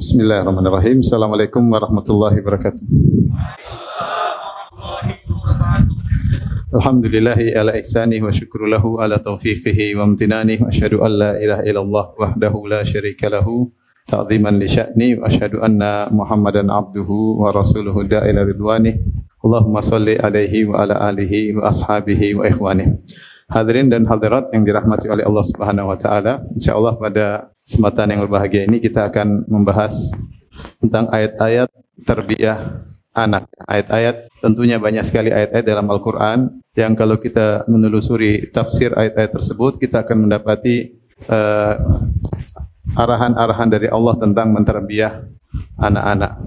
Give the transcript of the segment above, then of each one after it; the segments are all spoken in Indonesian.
Bismillahirrahmanirrahim. Assalamualaikum warahmatullahi wabarakatuh. Alhamdulillahi ala ihsani wa syukru lahu ala taufiqihi wa amtinani wa asyhadu an la ilaha illallah wahdahu la syarika lahu ta'ziman li sya'ni wa asyhadu anna Muhammadan abduhu wa rasuluhu da'ila ridwani. Allahumma salli alaihi wa ala alihi wa ashabihi wa ikhwani. Hadirin dan hadirat yang dirahmati oleh Allah Subhanahu wa taala, insyaallah pada kesempatan yang berbahagia ini kita akan membahas tentang ayat-ayat tarbiyah anak. Ayat-ayat tentunya banyak sekali ayat-ayat dalam Al-Qur'an yang kalau kita menelusuri tafsir ayat-ayat tersebut kita akan mendapati uh, arahan-arahan dari Allah tentang mentarbiyah anak-anak.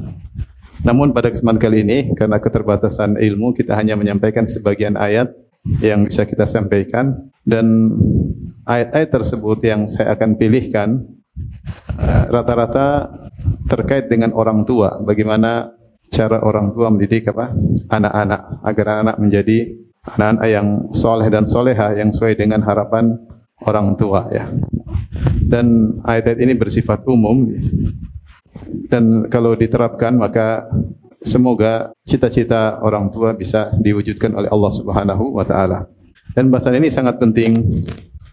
Namun pada kesempatan kali ini karena keterbatasan ilmu kita hanya menyampaikan sebagian ayat yang bisa kita sampaikan dan ayat-ayat tersebut yang saya akan pilihkan eh, rata-rata terkait dengan orang tua. Bagaimana cara orang tua mendidik apa? Anak-anak agar anak-anak menjadi anak-anak yang soleh dan soleha yang sesuai dengan harapan orang tua ya. Dan ayat-ayat ini bersifat umum dan kalau diterapkan maka Semoga cita-cita orang tua bisa diwujudkan oleh Allah Subhanahu wa taala. Dan bahasan ini sangat penting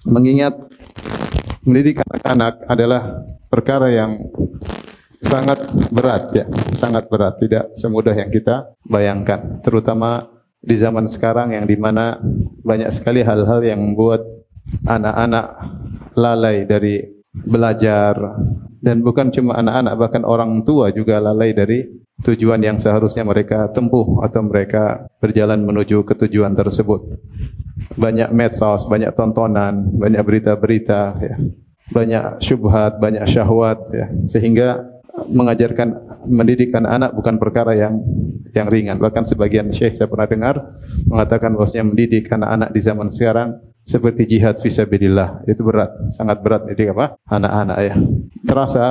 mengingat mendidik anak-anak adalah perkara yang sangat berat ya, sangat berat, tidak semudah yang kita bayangkan, terutama di zaman sekarang yang di mana banyak sekali hal-hal yang membuat anak-anak lalai dari belajar. Dan bukan cuma anak-anak bahkan orang tua juga lalai dari tujuan yang seharusnya mereka tempuh atau mereka berjalan menuju ke tujuan tersebut. Banyak medsos, banyak tontonan, banyak berita-berita, ya. banyak syubhat, banyak syahwat, ya. sehingga mengajarkan mendidikan anak bukan perkara yang yang ringan. Bahkan sebagian syekh saya pernah dengar mengatakan bahwasanya mendidik anak-anak di zaman sekarang seperti jihad fisabilillah. Itu berat, sangat berat mendidik apa? Anak-anak ya. Terasa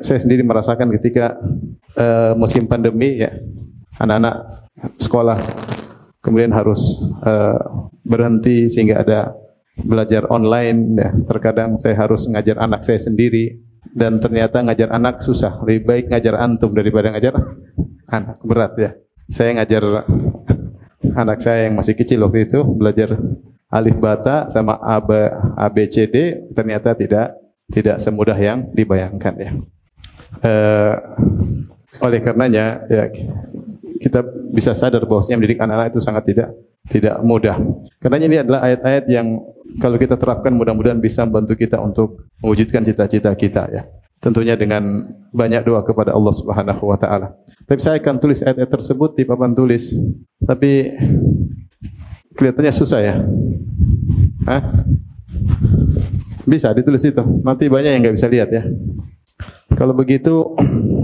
saya sendiri merasakan ketika uh, musim pandemi ya. Anak-anak sekolah kemudian harus uh, berhenti sehingga ada belajar online ya. Terkadang saya harus ngajar anak saya sendiri dan ternyata ngajar anak susah. Lebih baik ngajar antum daripada ngajar anak. Berat ya. Saya ngajar anak saya yang masih kecil waktu itu belajar alif bata sama a b ternyata tidak tidak semudah yang dibayangkan ya. Uh, oleh karenanya ya kita bisa sadar bahwasanya mendidik anak-anak itu sangat tidak tidak mudah. Karena ini adalah ayat-ayat yang kalau kita terapkan mudah-mudahan bisa membantu kita untuk mewujudkan cita-cita kita ya. Tentunya dengan banyak doa kepada Allah Subhanahu wa taala. Tapi saya akan tulis ayat-ayat tersebut di papan tulis. Tapi kelihatannya susah ya. Hah? Bisa ditulis itu. Nanti banyak yang nggak bisa lihat ya. Kalau begitu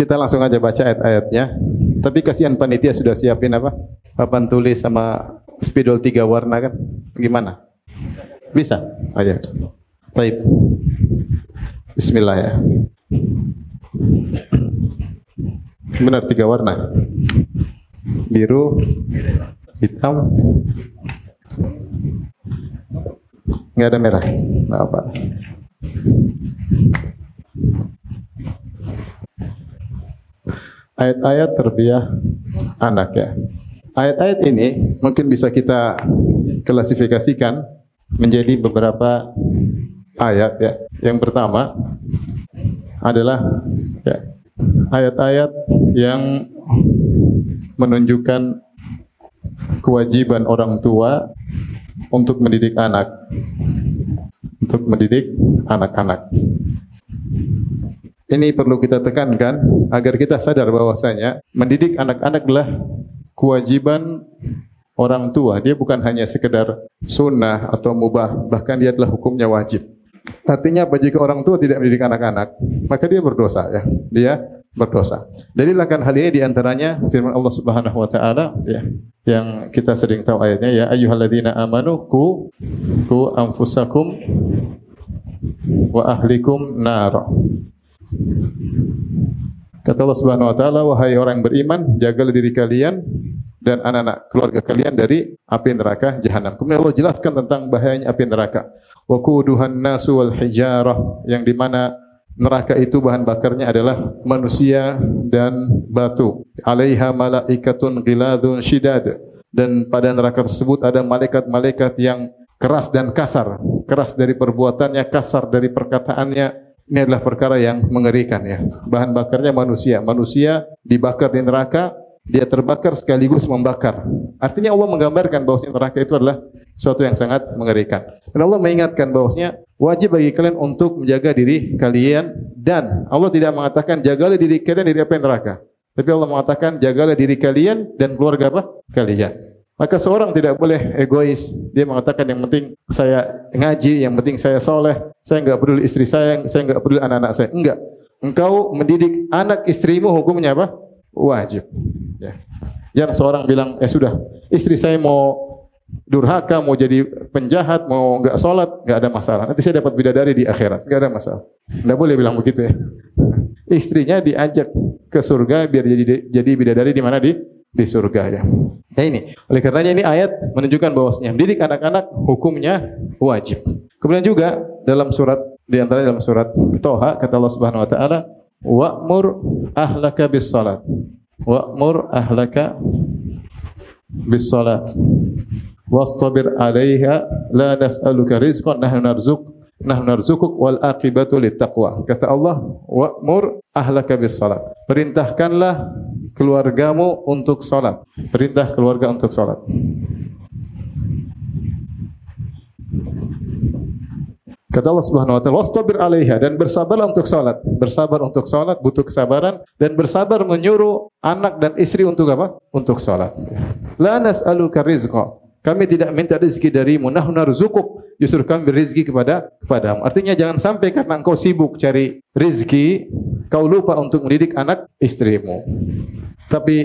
kita langsung aja baca ayat-ayatnya. Tapi kasihan panitia sudah siapin apa? Papan tulis sama spidol tiga warna kan? Gimana? Bisa? Ayo. Baik. Bismillah ya. Benar tiga warna. Biru, hitam, nggak ada merah. Nggak apa. Ayat-ayat terbiah anak ya. Ayat-ayat ini mungkin bisa kita klasifikasikan menjadi beberapa ayat ya. Yang pertama adalah ya, ayat-ayat yang menunjukkan kewajiban orang tua untuk mendidik anak untuk mendidik anak-anak. Ini perlu kita tekankan agar kita sadar bahwasanya mendidik anak-anak adalah kewajiban orang tua. Dia bukan hanya sekedar sunnah atau mubah, bahkan dia adalah hukumnya wajib. Artinya apa jika orang tua tidak mendidik anak-anak, maka dia berdosa ya. Dia berdosa. Dalilkan hal ini di antaranya firman Allah Subhanahu wa taala ya yang kita sering tahu ayatnya ya ayyuhalladzina amanu ku ku anfusakum wa ahlikum nar Kata Allah Subhanahu wa taala, wahai orang yang beriman, jagalah diri kalian dan anak-anak keluarga kalian dari api neraka jahanam. Kemudian Allah jelaskan tentang bahayanya api neraka. Wa quduhan nasu wal hijarah yang di mana neraka itu bahan bakarnya adalah manusia dan batu. Alaiha malaikatun ghiladun shidad. Dan pada neraka tersebut ada malaikat-malaikat yang keras dan kasar. Keras dari perbuatannya, kasar dari perkataannya. Ini adalah perkara yang mengerikan ya. Bahan bakarnya manusia. Manusia dibakar di neraka, dia terbakar sekaligus membakar. Artinya Allah menggambarkan bahwa neraka itu adalah suatu yang sangat mengerikan. Dan Allah mengingatkan bahwasanya wajib bagi kalian untuk menjaga diri kalian dan Allah tidak mengatakan jagalah diri kalian dari api neraka. Tapi Allah mengatakan jagalah diri kalian dan keluarga apa? Kalian. Maka seorang tidak boleh egois. Dia mengatakan yang penting saya ngaji, yang penting saya soleh, saya enggak peduli istri saya, saya enggak peduli anak-anak saya. Enggak. Engkau mendidik anak istrimu hukumnya apa? Wajib. Ya. Jangan seorang bilang, ya sudah, istri saya mau durhaka, mau jadi penjahat, mau enggak sholat, enggak ada masalah. Nanti saya dapat bidadari di akhirat, enggak ada masalah. Enggak boleh bilang begitu ya. Istrinya diajak ke surga biar jadi jadi bidadari di mana di di surga ya. Ya ini. Oleh karenanya ini ayat menunjukkan bahwasanya mendidik anak-anak hukumnya wajib. Kemudian juga dalam surat di antara dalam surat Toha kata Allah Subhanahu wa taala wa'mur ahlaka bis salat. Wa'mur ahlaka bis salat wastabir 'alaiha la nas'aluka rizqan nahnu narzuk nahnu narzukuk wal aqibatu littaqwa. Kata Allah, wa'mur ahlaka bis salat. Perintahkanlah keluargamu untuk salat. Perintah keluarga untuk salat. Kata Allah Subhanahu wa taala, "Wastabir 'alaiha" dan bersabarlah untuk salat. Bersabar untuk salat butuh kesabaran dan bersabar menyuruh anak dan istri untuk apa? Untuk salat. La nas'aluka rizqa. Kami tidak minta rezeki darimu, nahnu narzukuk. Justru kami rezeki kepada kepadamu. Artinya jangan sampai karena engkau sibuk cari rezeki, kau lupa untuk mendidik anak istrimu. Tapi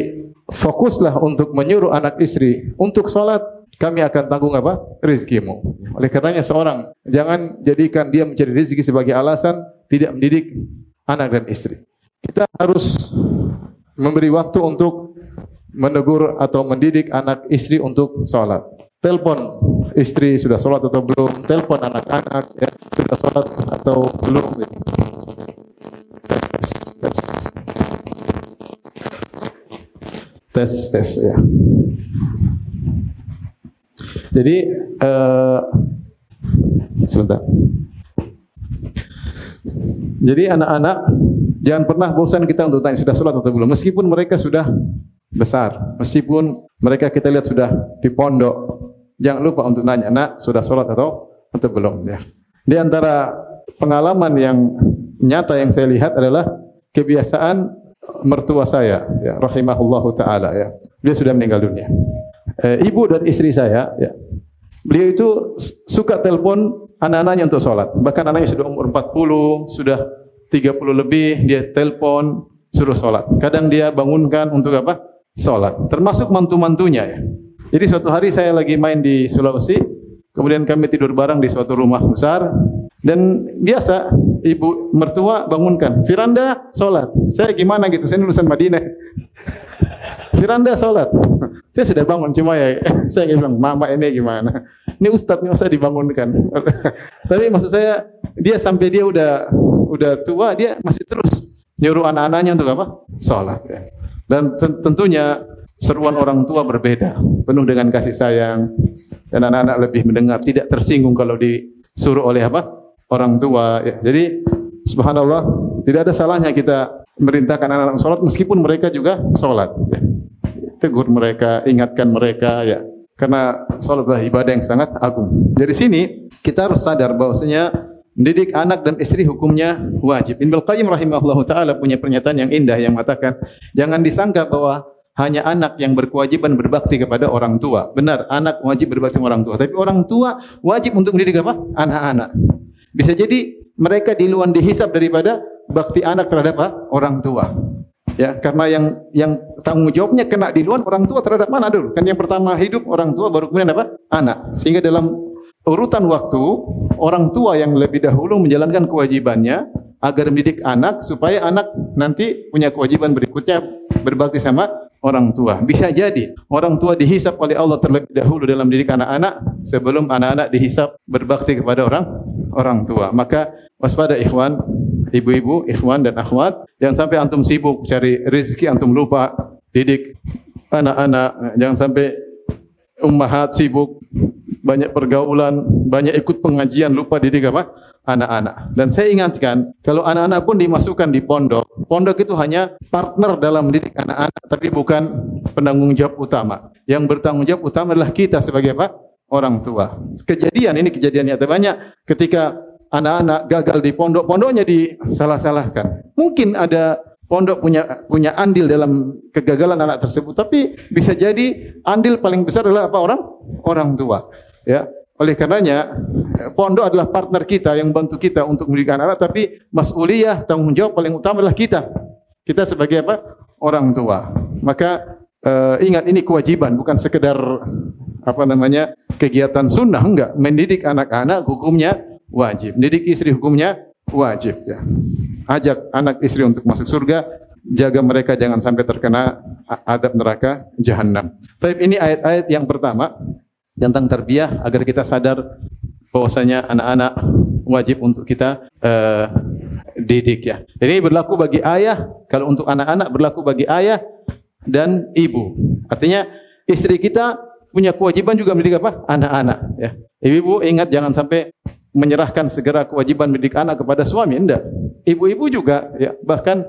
fokuslah untuk menyuruh anak istri untuk sholat, kami akan tanggung apa? Rizkimu. Oleh karenanya seorang jangan jadikan dia mencari rezeki sebagai alasan tidak mendidik anak dan istri. Kita harus memberi waktu untuk menegur atau mendidik anak istri untuk sholat. Telepon istri sudah sholat atau belum, telepon anak-anak ya, sudah sholat atau belum. Tes, tes, tes. Tes, tes ya. Jadi uh, sebentar. Jadi anak-anak jangan pernah bosan kita untuk tanya sudah sholat atau belum, meskipun mereka sudah besar. Meskipun mereka kita lihat sudah di pondok, jangan lupa untuk nanya, "Nak, sudah sholat atau atau belum?" ya. Di antara pengalaman yang nyata yang saya lihat adalah kebiasaan mertua saya, ya, rahimahullahu taala ya. Dia sudah meninggal dunia. E, ibu dan istri saya, ya. Beliau itu suka telepon anak-anaknya untuk sholat. Bahkan anaknya sudah umur 40, sudah 30 lebih, dia telepon suruh sholat. Kadang dia bangunkan untuk apa? sholat. Termasuk mantu-mantunya ya. Jadi suatu hari saya lagi main di Sulawesi, kemudian kami tidur bareng di suatu rumah besar, dan biasa ibu mertua bangunkan, Firanda sholat. Saya gimana gitu, saya lulusan Madinah. Firanda sholat. Saya sudah bangun, cuma ya saya bilang, mama ini gimana? Ini ustadz masa dibangunkan. Tapi maksud saya, dia sampai dia udah udah tua, dia masih terus nyuruh anak-anaknya untuk apa? Sholat. Ya. Dan tentunya seruan orang tua berbeda, penuh dengan kasih sayang dan anak-anak lebih mendengar, tidak tersinggung kalau disuruh oleh apa? Orang tua. Ya. Jadi subhanallah, tidak ada salahnya kita merintahkan anak-anak sholat meskipun mereka juga sholat. Ya. Tegur mereka, ingatkan mereka ya. Karena sholat adalah ibadah yang sangat agung. Dari sini kita harus sadar bahwasanya Mendidik anak dan istri hukumnya wajib. Ibnu Qayyim rahimahullahu taala punya pernyataan yang indah yang mengatakan, jangan disangka bahwa hanya anak yang berkewajiban berbakti kepada orang tua. Benar, anak wajib berbakti kepada orang tua, tapi orang tua wajib untuk mendidik apa? Anak-anak. Bisa jadi mereka di luar dihisap daripada bakti anak terhadap apa? orang tua. Ya, karena yang yang tanggung jawabnya kena di luar orang tua terhadap mana dulu? Kan yang pertama hidup orang tua baru kemudian apa? Anak. Sehingga dalam urutan waktu orang tua yang lebih dahulu menjalankan kewajibannya agar mendidik anak supaya anak nanti punya kewajiban berikutnya berbakti sama orang tua. Bisa jadi orang tua dihisap oleh Allah terlebih dahulu dalam mendidik anak-anak sebelum anak-anak dihisap berbakti kepada orang orang tua. Maka waspada ikhwan, ibu-ibu, ikhwan dan akhwat. Jangan sampai antum sibuk cari rezeki, antum lupa didik anak-anak. Jangan sampai ummahat sibuk banyak pergaulan, banyak ikut pengajian, lupa didik apa? Anak-anak. Dan saya ingatkan, kalau anak-anak pun dimasukkan di pondok, pondok itu hanya partner dalam mendidik anak-anak, tapi bukan penanggung jawab utama. Yang bertanggung jawab utama adalah kita sebagai apa? Orang tua. Kejadian ini kejadian nyata banyak ketika anak-anak gagal di pondok, pondoknya disalah-salahkan. Mungkin ada pondok punya punya andil dalam kegagalan anak tersebut, tapi bisa jadi andil paling besar adalah apa orang orang tua. Ya. Oleh karenanya pondok adalah partner kita yang bantu kita untuk mendidik anak, tapi mas'uliyah tanggung jawab paling utama adalah kita. Kita sebagai apa? Orang tua. Maka uh, ingat ini kewajiban bukan sekedar apa namanya kegiatan sunnah enggak. Mendidik anak-anak hukumnya wajib. Mendidik istri hukumnya wajib ya. Ajak anak istri untuk masuk surga, jaga mereka jangan sampai terkena adab neraka jahanam. Tapi ini ayat-ayat yang pertama tentang tarbiyah agar kita sadar bahwasanya anak-anak wajib untuk kita uh, didik ya. Ini berlaku bagi ayah, kalau untuk anak-anak berlaku bagi ayah dan ibu. Artinya istri kita punya kewajiban juga mendidik apa? Anak-anak ya. Ibu-ibu ingat jangan sampai menyerahkan segera kewajiban mendidik anak kepada suami, enggak. Ibu-ibu juga ya, bahkan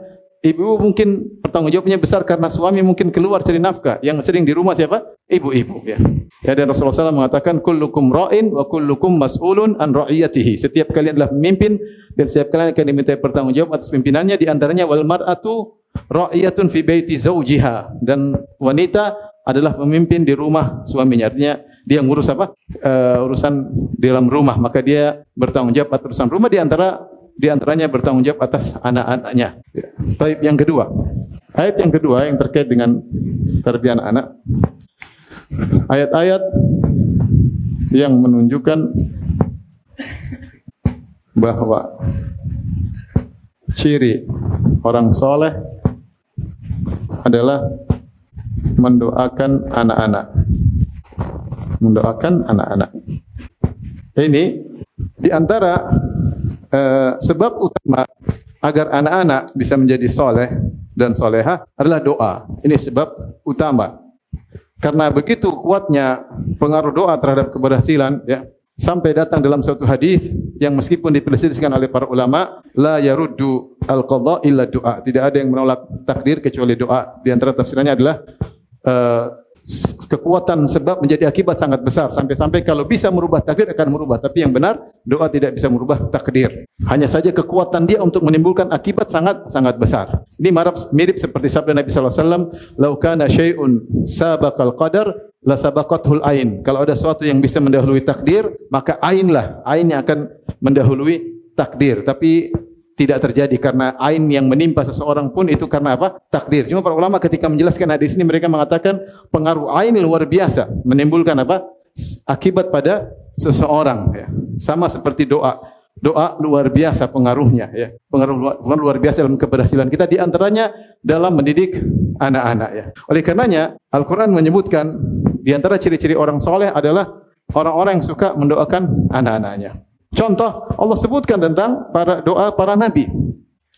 Ibu mungkin pertanggung jawabnya besar karena suami mungkin keluar cari nafkah. Yang sering di rumah siapa? Ibu-ibu ya. Ya dan Rasulullah SAW mengatakan kullukum ra'in wa kullukum mas'ulun an ra'iyatihi. Setiap kalian adalah pemimpin dan setiap kalian akan diminta pertanggung jawab atas pimpinannya di antaranya wal mar'atu ra'iyatun fi baiti zawjiha dan wanita adalah pemimpin di rumah suaminya. Artinya dia ngurus apa? Uh, urusan di dalam rumah, maka dia bertanggung jawab atas urusan rumah di antara di antaranya bertanggung jawab atas anak-anaknya. Ya. Taib yang kedua. Ayat yang kedua yang terkait dengan tarbiyah anak. Ayat-ayat yang menunjukkan bahwa ciri orang soleh adalah mendoakan anak-anak. Mendoakan anak-anak. Ini di antara uh, sebab utama agar anak-anak bisa menjadi soleh dan soleha adalah doa. Ini sebab utama. Karena begitu kuatnya pengaruh doa terhadap keberhasilan, ya, sampai datang dalam suatu hadis yang meskipun diperselisihkan oleh para ulama, la yaruddu al-qadha illa doa. Tidak ada yang menolak takdir kecuali doa. Di antara tafsirannya adalah uh, kekuatan sebab menjadi akibat sangat besar sampai-sampai kalau bisa merubah takdir akan merubah tapi yang benar doa tidak bisa merubah takdir hanya saja kekuatan dia untuk menimbulkan akibat sangat sangat besar ini mirip, seperti sabda Nabi sallallahu alaihi wasallam lau kana syai'un sabaqal qadar la sabaqathul ain kalau ada sesuatu yang bisa mendahului takdir maka ain lah ain yang akan mendahului takdir tapi tidak terjadi karena ain yang menimpa seseorang pun itu karena apa? Takdir. Cuma para ulama ketika menjelaskan hadis ini mereka mengatakan pengaruh ain luar biasa menimbulkan apa? Akibat pada seseorang ya. Sama seperti doa. Doa luar biasa pengaruhnya ya. Pengaruh luar, luar biasa dalam keberhasilan kita di antaranya dalam mendidik anak-anak ya. Oleh karenanya Al-Qur'an menyebutkan di antara ciri-ciri orang soleh adalah orang-orang yang suka mendoakan anak-anaknya. Contoh Allah sebutkan tentang para doa para nabi.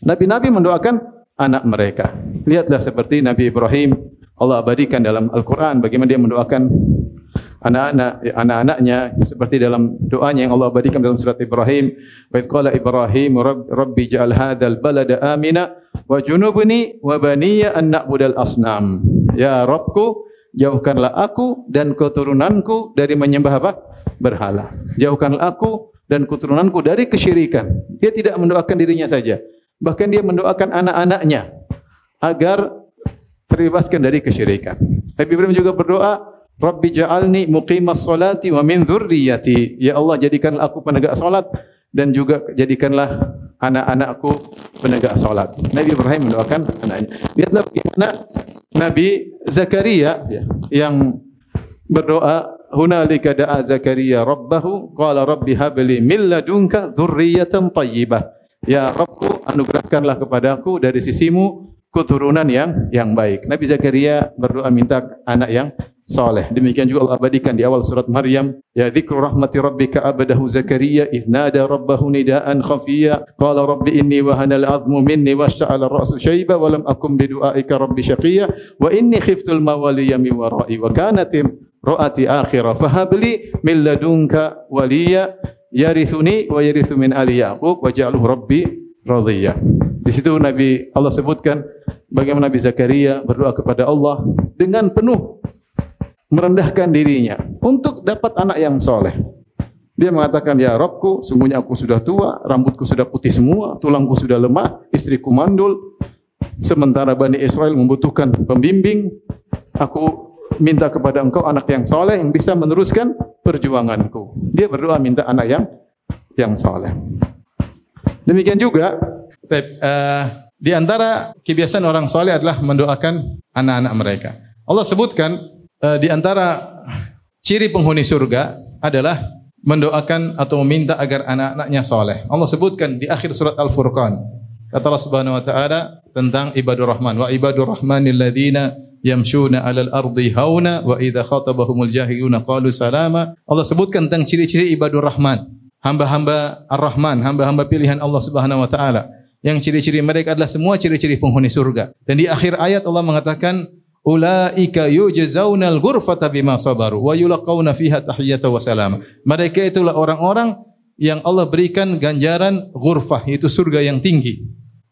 Nabi-nabi mendoakan anak mereka. Lihatlah seperti Nabi Ibrahim Allah abadikan dalam Al-Qur'an bagaimana dia mendoakan anak-anak anak-anaknya seperti dalam doanya yang Allah abadikan dalam surat Ibrahim wa qala Ibrahim rabbi ja'al hadzal balada amina wa junubni wa baniya an na'budal asnam ya Rabbku jauhkanlah aku dan keturunanku dari menyembah apa berhala jauhkanlah aku dan keturunanku dari kesyirikan. Dia tidak mendoakan dirinya saja, bahkan dia mendoakan anak-anaknya agar terbebaskan dari kesyirikan. Nabi Ibrahim juga berdoa, Rabbi ja'alni muqimas salati wa min dzurriyyati. Ya Allah, jadikanlah aku penegak salat dan juga jadikanlah anak-anakku penegak salat. Nabi Ibrahim mendoakan anaknya. Lihatlah bagaimana Nabi Zakaria ya, yang berdoa hunalika da'a Zakaria rabbahu qala rabbi habli min ladunka dzurriyyatan thayyibah. Ya Rabbku anugerahkanlah kepadaku dari sisimu keturunan yang yang baik. Nabi Zakaria berdoa minta anak yang saleh. Demikian juga Allah abadikan di awal surat Maryam, ya dzikru rahmati rabbika abadahu Zakaria idh nada rabbahu nidaan khafiyya qala rabbi inni wahana al-'azmu minni washta'ala ar-ra'su shayba wa lam akum bi du'aika rabbi shaqiyya wa inni khiftu al-mawaliya min wara'i wa kanat ra'ati akhirah fahabli min ladunka waliya yarithuni wa yarithu min ali yaqub waj'alhu rabbi radhiya. Di situ Nabi Allah sebutkan bagaimana Nabi Zakaria berdoa kepada Allah dengan penuh merendahkan dirinya untuk dapat anak yang soleh. Dia mengatakan, Ya Robku, sungguhnya aku sudah tua, rambutku sudah putih semua, tulangku sudah lemah, istriku mandul. Sementara Bani Israel membutuhkan pembimbing, aku minta kepada engkau anak yang soleh yang bisa meneruskan perjuanganku. Dia berdoa minta anak yang yang soleh. Demikian juga, uh, di antara kebiasaan orang soleh adalah mendoakan anak-anak mereka. Allah sebutkan uh, di antara ciri penghuni surga adalah mendoakan atau meminta agar anak-anaknya soleh. Allah sebutkan di akhir surat Al-Furqan. Kata Allah Subhanahu wa taala tentang ibadur rahman wa ibadur rahmanil ladzina yamshuna 'alal ardi hauna wa idza khatabahumul jahiluna qalu salama. Allah sebutkan tentang ciri-ciri ibadur rahman, hamba-hamba Ar-Rahman, hamba-hamba pilihan Allah Subhanahu wa taala. Yang ciri-ciri mereka adalah semua ciri-ciri penghuni surga. Dan di akhir ayat Allah mengatakan ulaika yujzaunal ghurfata bima sabaru wa yulqauna fiha tahiyatan wa salama. Mereka itulah orang-orang yang Allah berikan ganjaran ghurfah yaitu surga yang tinggi.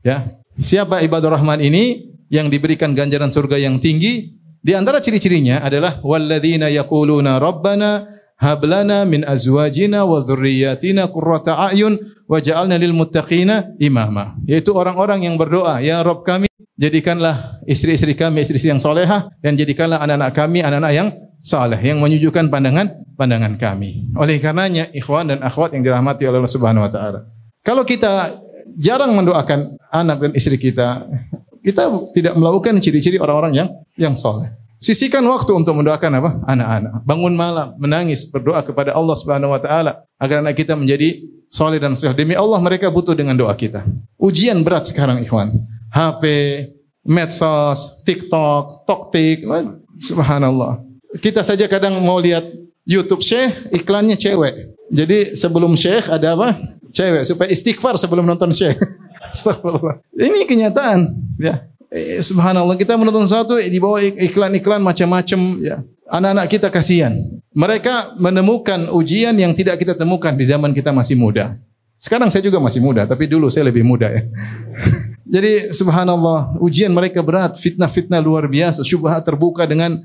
Ya. Siapa ibadur rahman ini yang diberikan ganjaran surga yang tinggi? Di antara ciri-cirinya adalah walladzina yaquluna rabbana hablana min azwajina wa dzurriyyatina qurrata a'yun waj'alna lil muttaqina imama. Yaitu orang-orang yang berdoa, ya Rabb kami jadikanlah istri-istri kami istri-istri yang solehah dan jadikanlah anak-anak kami anak-anak yang saleh yang menyujukan pandangan pandangan kami. Oleh karenanya ikhwan dan akhwat yang dirahmati oleh Allah Subhanahu wa taala. Kalau kita jarang mendoakan anak dan istri kita, kita tidak melakukan ciri-ciri orang-orang yang yang soleh. Sisihkan waktu untuk mendoakan apa? Anak-anak. Bangun malam, menangis, berdoa kepada Allah Subhanahu wa taala agar anak kita menjadi soleh dan soleh. Demi Allah mereka butuh dengan doa kita. Ujian berat sekarang ikhwan. HP, medsos, TikTok, Toktik, subhanallah. Kita saja kadang mau lihat YouTube Syekh, iklannya cewek. Jadi sebelum Syekh ada apa? Cewek supaya istighfar sebelum nonton Syekh. Astagfirullah. Ini kenyataan, ya. Eh, subhanallah kita menonton sesuatu di bawah iklan-iklan macam-macam ya. Anak-anak kita kasihan. Mereka menemukan ujian yang tidak kita temukan di zaman kita masih muda. Sekarang saya juga masih muda, tapi dulu saya lebih muda ya. Jadi subhanallah, ujian mereka berat, fitnah-fitnah luar biasa, syubhat terbuka dengan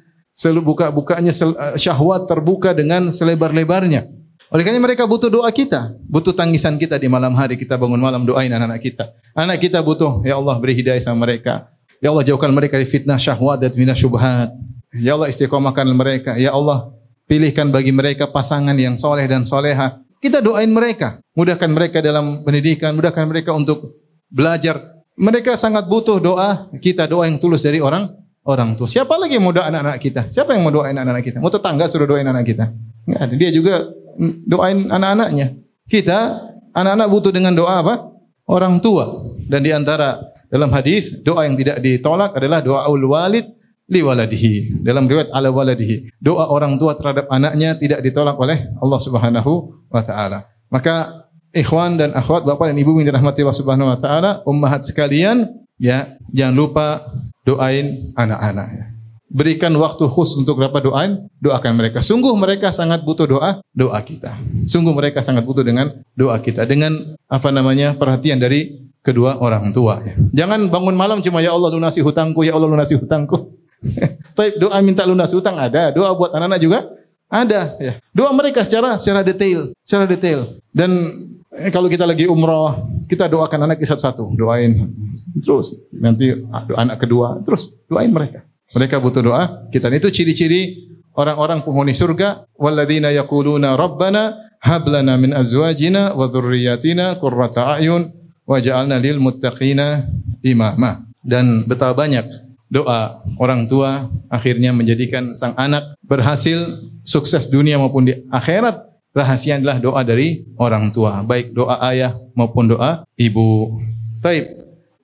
buka-bukanya eh, syahwat terbuka dengan selebar-lebarnya. Oleh karena mereka butuh doa kita, butuh tangisan kita di malam hari kita bangun malam doain anak-anak kita. Anak kita butuh, ya Allah beri hidayah sama mereka. Ya Allah jauhkan mereka dari fitnah syahwat dan fitnah syubhat. Ya Allah istiqomahkan mereka. Ya Allah pilihkan bagi mereka pasangan yang soleh dan soleha. Kita doain mereka, mudahkan mereka dalam pendidikan, mudahkan mereka untuk belajar, mereka sangat butuh doa kita, doa yang tulus dari orang orang tua. Siapa lagi yang mau doa anak-anak kita? Siapa yang mau doain anak-anak kita? Mau tetangga suruh doain anak kita? Enggak ada. Dia juga doain anak-anaknya. Kita anak-anak butuh dengan doa apa? Orang tua. Dan di antara dalam hadis doa yang tidak ditolak adalah doa ul walid li waladihi. Dalam riwayat ala waladihi. Doa orang tua terhadap anaknya tidak ditolak oleh Allah Subhanahu wa taala. Maka ikhwan dan akhwat, bapak dan ibu yang dirahmati Allah Subhanahu wa taala, ummahat sekalian, ya, jangan lupa doain anak-anak ya. Berikan waktu khusus untuk berapa doain, doakan mereka. Sungguh mereka sangat butuh doa, doa kita. Sungguh mereka sangat butuh dengan doa kita dengan apa namanya? perhatian dari kedua orang tua ya. Jangan bangun malam cuma ya Allah lunasi hutangku, ya Allah lunasi hutangku. Tapi doa minta lunasi hutang ada, doa buat anak-anak juga ada ya. Doa mereka secara secara detail, secara detail. Dan Eh, kalau kita lagi umroh, kita doakan anak satu-satu, doain terus. Nanti anak kedua, terus doain mereka. Mereka butuh doa. Kita itu ciri-ciri orang-orang penghuni surga. Walladzina yaquluna rabbana hab lana min azwajina wa dzurriyyatina qurrata a'yun waj'alna lil muttaqina imama. Dan betapa banyak doa orang tua akhirnya menjadikan sang anak berhasil sukses dunia maupun di akhirat rahasia adalah doa dari orang tua, baik doa ayah maupun doa ibu. Taib.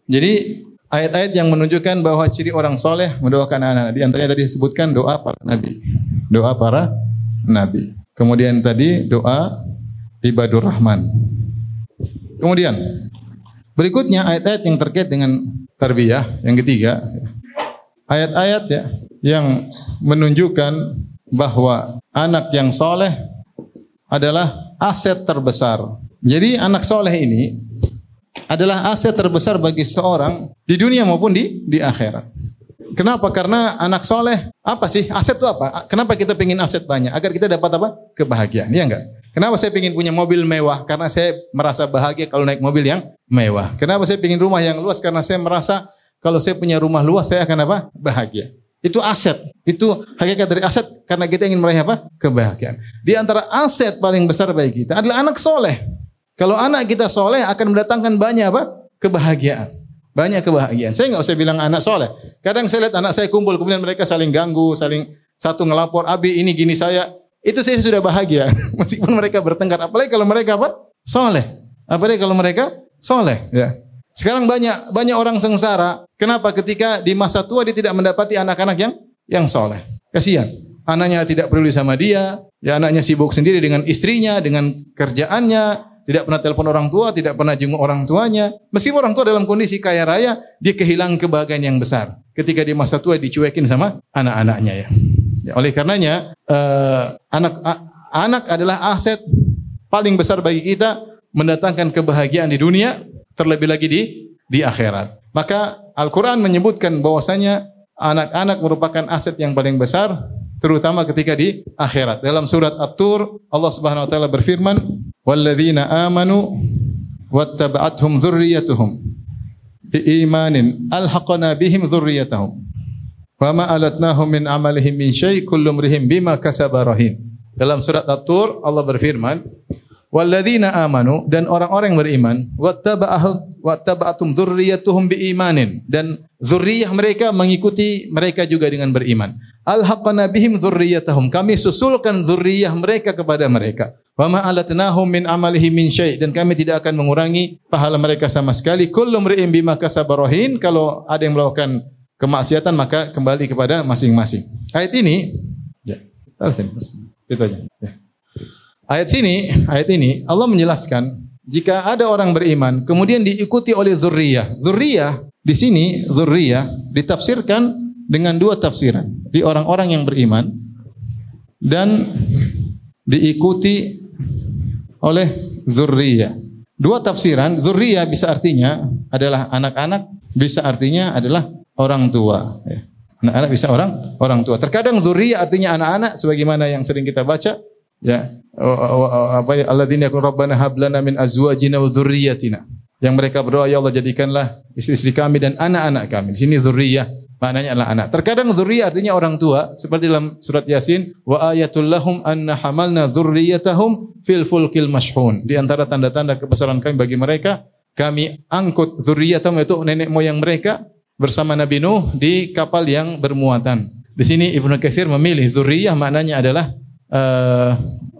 Jadi ayat-ayat yang menunjukkan bahwa ciri orang soleh mendoakan anak. Di antaranya tadi disebutkan doa para nabi. Doa para nabi. Kemudian tadi doa ibadur rahman. Kemudian berikutnya ayat-ayat yang terkait dengan tarbiyah yang ketiga. Ayat-ayat ya yang menunjukkan bahwa anak yang soleh adalah aset terbesar. Jadi anak soleh ini adalah aset terbesar bagi seorang di dunia maupun di di akhirat. Kenapa? Karena anak soleh apa sih aset itu apa? Kenapa kita ingin aset banyak? Agar kita dapat apa? Kebahagiaan. Iya enggak? Kenapa saya ingin punya mobil mewah? Karena saya merasa bahagia kalau naik mobil yang mewah. Kenapa saya ingin rumah yang luas? Karena saya merasa kalau saya punya rumah luas saya akan apa? Bahagia. Itu aset. Itu hakikat dari aset karena kita ingin meraih apa? Kebahagiaan. Di antara aset paling besar bagi kita adalah anak soleh. Kalau anak kita soleh akan mendatangkan banyak apa? Kebahagiaan. Banyak kebahagiaan. Saya nggak usah bilang anak soleh. Kadang saya lihat anak saya kumpul, kemudian mereka saling ganggu, saling satu ngelapor, Abi ini gini saya. Itu saya sudah bahagia. Meskipun mereka bertengkar. Apalagi kalau mereka apa? Soleh. Apalagi kalau mereka soleh. Ya. Sekarang banyak banyak orang sengsara. Kenapa? Ketika di masa tua dia tidak mendapati anak-anak yang yang soleh. Kasihan. Anaknya tidak peduli sama dia. Ya anaknya sibuk sendiri dengan istrinya, dengan kerjaannya, tidak pernah telepon orang tua, tidak pernah jenguk orang tuanya. Meskipun orang tua dalam kondisi kaya raya, dia kehilangan kebahagiaan yang besar. Ketika di masa tua dicuekin sama anak-anaknya ya. ya oleh karenanya uh, anak uh, anak adalah aset paling besar bagi kita mendatangkan kebahagiaan di dunia, terlebih lagi di di akhirat. Maka Al-Qur'an menyebutkan bahwasanya anak-anak merupakan aset yang paling besar terutama ketika di akhirat. Dalam surat At-Tur Allah Subhanahu wa taala berfirman, walladzina amanu wattaba'athum dzurriyyatuhum biimanin alhaqna bihim dzurriyyatahum wama alatnahum min amalihim min syai kullu mrihim bima dalam surat At-Tur Allah berfirman walladzina amanu dan orang-orang yang beriman wattaba'athum dzurriyyatuhum biimanin dan zurriyah mereka mengikuti mereka juga dengan beriman alhaqna bihim dzurriyyatahum kami susulkan zurriyah mereka kepada mereka Wa ma alatnahum min amalihi min syai' dan kami tidak akan mengurangi pahala mereka sama sekali. Kullu mri'in bima kasabarahin kalau ada yang melakukan kemaksiatan maka kembali kepada masing-masing. Ayat ini ya, itu aja. Ya. Ayat sini, ayat ini Allah menjelaskan jika ada orang beriman kemudian diikuti oleh zurriyah. Zurriyah di sini zurriyah ditafsirkan dengan dua tafsiran. Di orang-orang yang beriman dan diikuti oleh zurriyah. Dua tafsiran, zurriyah bisa artinya adalah anak-anak, bisa artinya adalah orang tua. Ya. Anak-anak bisa orang orang tua. Terkadang zurriyah artinya anak-anak sebagaimana yang sering kita baca ya apa ya alladzina yakun rabbana hablana min azwajina wa dzurriyyatina. Yang mereka berdoa ya Allah jadikanlah istri-istri kami dan anak-anak kami. Di sini zurriyah maknanya adalah anak. Terkadang zuriyah artinya orang tua seperti dalam surat Yasin wa ayatul lahum anna hamalna dzurriyyatahum fil fulkil mashhun. Di antara tanda-tanda kebesaran kami bagi mereka kami angkut dzurriyyatahum itu nenek moyang mereka bersama Nabi Nuh di kapal yang bermuatan. Di sini Ibnu Katsir memilih zuriyah maknanya adalah uh,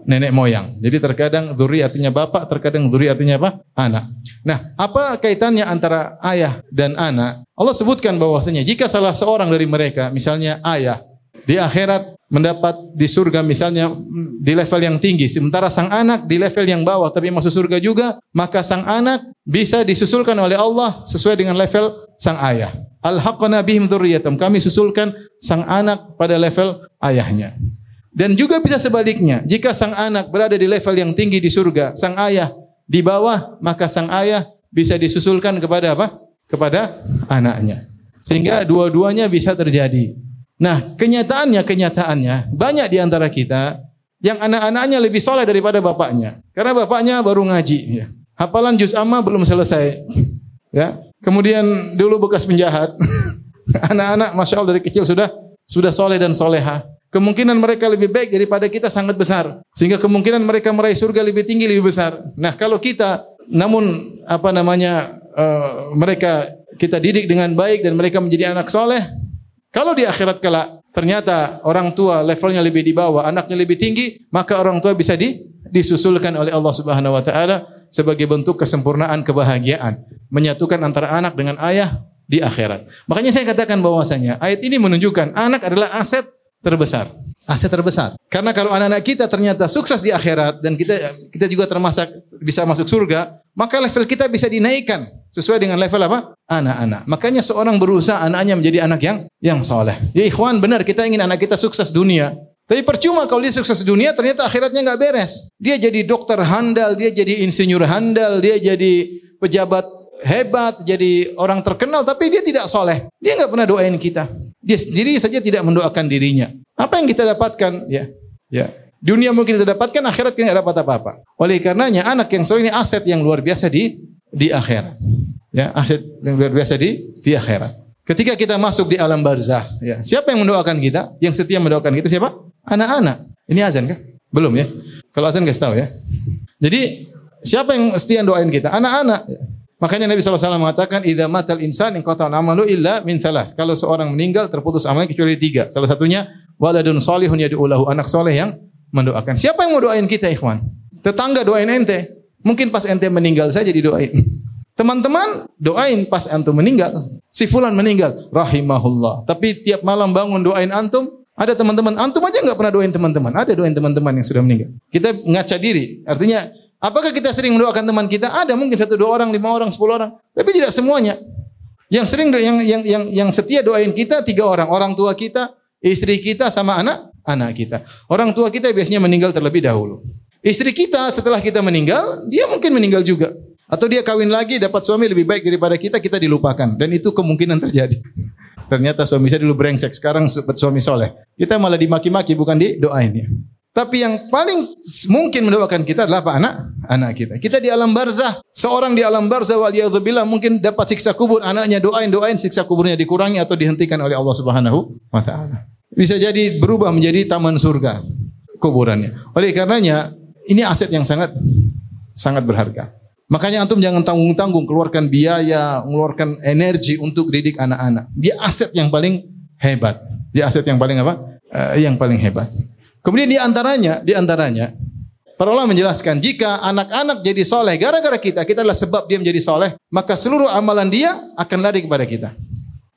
nenek moyang. Jadi terkadang zuri artinya bapak, terkadang zuri artinya apa? Anak. Nah, apa kaitannya antara ayah dan anak? Allah sebutkan bahwasanya jika salah seorang dari mereka, misalnya ayah, di akhirat mendapat di surga misalnya di level yang tinggi, sementara sang anak di level yang bawah tapi masuk surga juga, maka sang anak bisa disusulkan oleh Allah sesuai dengan level sang ayah. Al-haqqana bihim Kami susulkan sang anak pada level ayahnya. Dan juga bisa sebaliknya, jika sang anak berada di level yang tinggi di surga, sang ayah di bawah, maka sang ayah bisa disusulkan kepada apa? Kepada anaknya. Sehingga dua-duanya bisa terjadi. Nah, kenyataannya, kenyataannya banyak di antara kita yang anak-anaknya lebih soleh daripada bapaknya. Karena bapaknya baru ngaji. Ya. Hafalan juz amma belum selesai. Ya. Kemudian dulu bekas penjahat. Anak-anak masya Allah dari kecil sudah sudah soleh dan soleha. Kemungkinan mereka lebih baik daripada kita sangat besar. Sehingga kemungkinan mereka meraih surga lebih tinggi, lebih besar. Nah, kalau kita namun apa namanya uh, mereka kita didik dengan baik dan mereka menjadi anak soleh, kalau di akhirat kelak ternyata orang tua levelnya lebih di bawah, anaknya lebih tinggi, maka orang tua bisa di, disusulkan oleh Allah Subhanahu wa taala sebagai bentuk kesempurnaan kebahagiaan, menyatukan antara anak dengan ayah di akhirat. Makanya saya katakan bahwasanya ayat ini menunjukkan anak adalah aset terbesar. aset terbesar. Karena kalau anak-anak kita ternyata sukses di akhirat dan kita kita juga termasuk bisa masuk surga, maka level kita bisa dinaikkan sesuai dengan level apa? Anak-anak. Makanya seorang berusaha anaknya menjadi anak yang yang soleh. Ya ikhwan benar kita ingin anak kita sukses dunia. Tapi percuma kalau dia sukses dunia ternyata akhiratnya nggak beres. Dia jadi dokter handal, dia jadi insinyur handal, dia jadi pejabat hebat, jadi orang terkenal, tapi dia tidak soleh. Dia nggak pernah doain kita. Dia sendiri saja tidak mendoakan dirinya. Apa yang kita dapatkan? Ya, ya. Dunia mungkin kita dapatkan, akhirat kita tidak dapat apa-apa. Oleh karenanya anak yang soleh ini aset yang luar biasa di di akhirat. Ya, aset yang luar biasa di di akhirat. Ketika kita masuk di alam barzah, ya, siapa yang mendoakan kita? Yang setia mendoakan kita siapa? Anak-anak. Ini azan kah? Belum ya? Kalau azan kasih tahu ya. Jadi siapa yang setia doain kita? Anak-anak. Makanya Nabi SAW mengatakan, "Idza matal insan in qata amalu illa min thalath." Kalau seorang meninggal terputus amalnya kecuali tiga. Salah satunya waladun salihun yad'u lahu, anak soleh yang mendoakan. Siapa yang mau doain kita, ikhwan? Tetangga doain ente. Mungkin pas ente meninggal saja didoain. Teman-teman doain pas antum meninggal. Si fulan meninggal, rahimahullah. Tapi tiap malam bangun doain antum, ada teman-teman, antum aja nggak pernah doain teman-teman. Ada doain teman-teman yang sudah meninggal. Kita ngaca diri. Artinya, apakah kita sering mendoakan teman kita? Ada mungkin satu dua orang, lima orang, sepuluh orang. Tapi tidak semuanya. Yang sering yang yang yang yang setia doain kita tiga orang, orang tua kita, istri kita sama anak anak kita. Orang tua kita biasanya meninggal terlebih dahulu. Istri kita setelah kita meninggal, dia mungkin meninggal juga. Atau dia kawin lagi dapat suami lebih baik daripada kita, kita dilupakan dan itu kemungkinan terjadi. Ternyata suami saya dulu brengsek, sekarang suami soleh. Kita malah dimaki-maki bukan didoain ya. Tapi yang paling mungkin mendoakan kita adalah apa? Anak anak kita. Kita di alam barzah. Seorang di alam barzah waliyadzubillah mungkin dapat siksa kubur. Anaknya doain doain siksa kuburnya dikurangi atau dihentikan oleh Allah Subhanahu wa. Bisa jadi berubah menjadi taman surga kuburannya. Oleh karenanya ini aset yang sangat sangat berharga. Makanya antum jangan tanggung-tanggung keluarkan biaya, mengeluarkan energi untuk didik anak-anak. Dia aset yang paling hebat. Dia aset yang paling apa? Uh, yang paling hebat. Kemudian di antaranya, di antaranya para ulama menjelaskan jika anak-anak jadi soleh gara-gara kita, kita adalah sebab dia menjadi soleh, maka seluruh amalan dia akan lari kepada kita.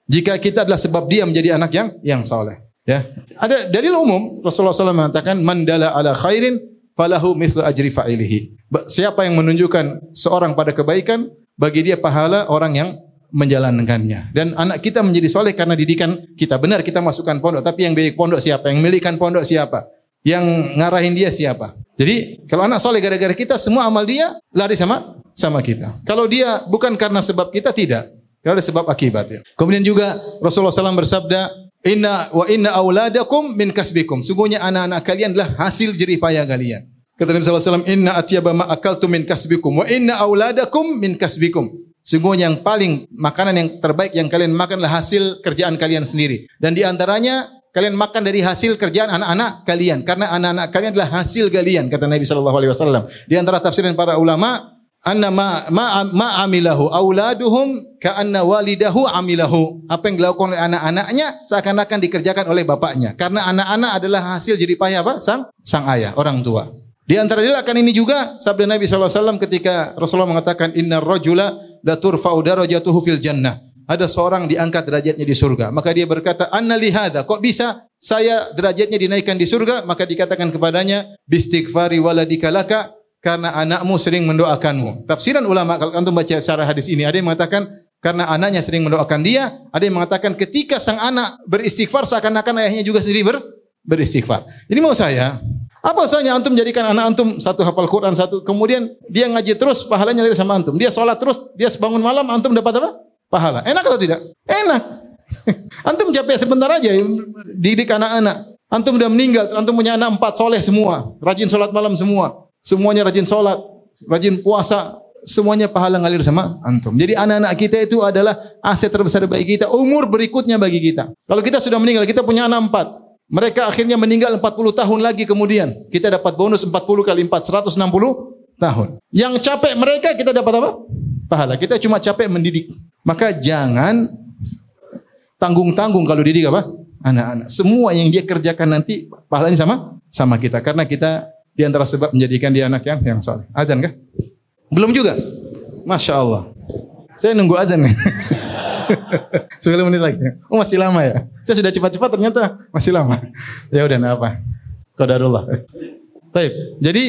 Jika kita adalah sebab dia menjadi anak yang yang soleh. Ya, ada dalil umum Rasulullah SAW mengatakan mandala ala khairin falahu mithlu ajri fa'ilihi. Siapa yang menunjukkan seorang pada kebaikan, bagi dia pahala orang yang menjalankannya. Dan anak kita menjadi soleh karena didikan kita. Benar kita masukkan pondok, tapi yang biaya pondok siapa? Yang milikan pondok siapa? Yang ngarahin dia siapa? Jadi kalau anak soleh gara-gara kita, semua amal dia lari sama sama kita. Kalau dia bukan karena sebab kita, tidak. Kalau ada sebab akibat ya. Kemudian juga Rasulullah SAW bersabda, Inna wa inna auladakum min kasbikum. Sungguhnya anak-anak kalian adalah hasil jerih payah kalian. Kata Nabi SAW, Inna atyaba ma akaltu min kasbikum wa inna auladakum min kasbikum. Sungguhnya yang paling makanan yang terbaik yang kalian makan adalah hasil kerjaan kalian sendiri. Dan di antaranya kalian makan dari hasil kerjaan anak-anak kalian karena anak-anak kalian adalah hasil kalian kata Nabi sallallahu alaihi wasallam. Di antara tafsiran para ulama anna ma ma, ma amilahu auladuhum ka anna walidahu amilahu. Apa yang dilakukan oleh anak-anaknya seakan-akan dikerjakan oleh bapaknya. Karena anak-anak adalah hasil jerih payah apa? Sang sang ayah, orang tua. Di antara dia akan ini juga sabda Nabi SAW ketika Rasulullah mengatakan inna rajula la darajatuhu fil jannah. Ada seorang diangkat derajatnya di surga. Maka dia berkata, "Anna lihada, kok bisa saya derajatnya dinaikkan di surga?" Maka dikatakan kepadanya, "Bistighfari waladika laka." Karena anakmu sering mendoakanmu. Tafsiran ulama kalau antum baca secara hadis ini ada yang mengatakan karena anaknya sering mendoakan dia, ada yang mengatakan ketika sang anak beristighfar seakan-akan ayahnya juga sendiri ber, beristighfar. Jadi mau saya, apa usahanya antum jadikan anak antum satu hafal Quran satu, kemudian dia ngaji terus, pahalanya lari sama antum. Dia sholat terus, dia bangun malam, antum dapat apa? Pahala. Enak atau tidak? Enak. antum capek sebentar aja didik anak-anak. Antum udah meninggal, antum punya anak empat soleh semua, rajin sholat malam semua, semuanya rajin sholat, rajin puasa, semuanya pahala ngalir sama antum. Jadi anak-anak kita itu adalah aset terbesar bagi kita, umur berikutnya bagi kita. Kalau kita sudah meninggal, kita punya anak empat, mereka akhirnya meninggal 40 tahun lagi kemudian. Kita dapat bonus 40 kali 4, 160 tahun. Yang capek mereka kita dapat apa? Pahala. Kita cuma capek mendidik. Maka jangan tanggung-tanggung kalau didik apa? Anak-anak. Semua yang dia kerjakan nanti pahalanya sama sama kita. Karena kita di antara sebab menjadikan dia anak yang yang soleh. Azan kah? Belum juga. Masya Allah. Saya nunggu azan nih. 10 menit lagi. Oh masih lama ya? Saya sudah cepat-cepat ternyata masih lama. Ya udah enggak apa. Qadarullah. Baik. Jadi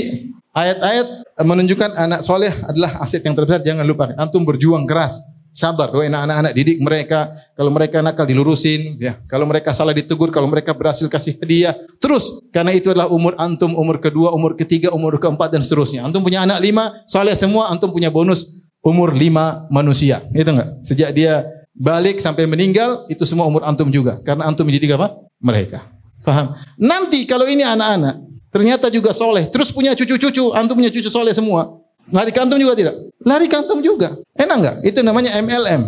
ayat-ayat menunjukkan anak soleh adalah aset yang terbesar. Jangan lupa. Antum berjuang keras. Sabar, doain anak-anak didik mereka. Kalau mereka nakal dilurusin, ya. Kalau mereka salah ditegur, kalau mereka berhasil kasih hadiah, terus. Karena itu adalah umur antum, umur kedua, umur ketiga, umur keempat dan seterusnya. Antum punya anak lima, soleh semua, antum punya bonus umur lima manusia. Itu enggak? Sejak dia balik sampai meninggal, itu semua umur antum juga. Karena antum mendidik apa? Mereka. Paham? Nanti kalau ini anak-anak, ternyata juga soleh, terus punya cucu-cucu, antum punya cucu soleh semua. Lari kantum juga tidak? Lari kantum juga. Enak enggak? Itu namanya MLM.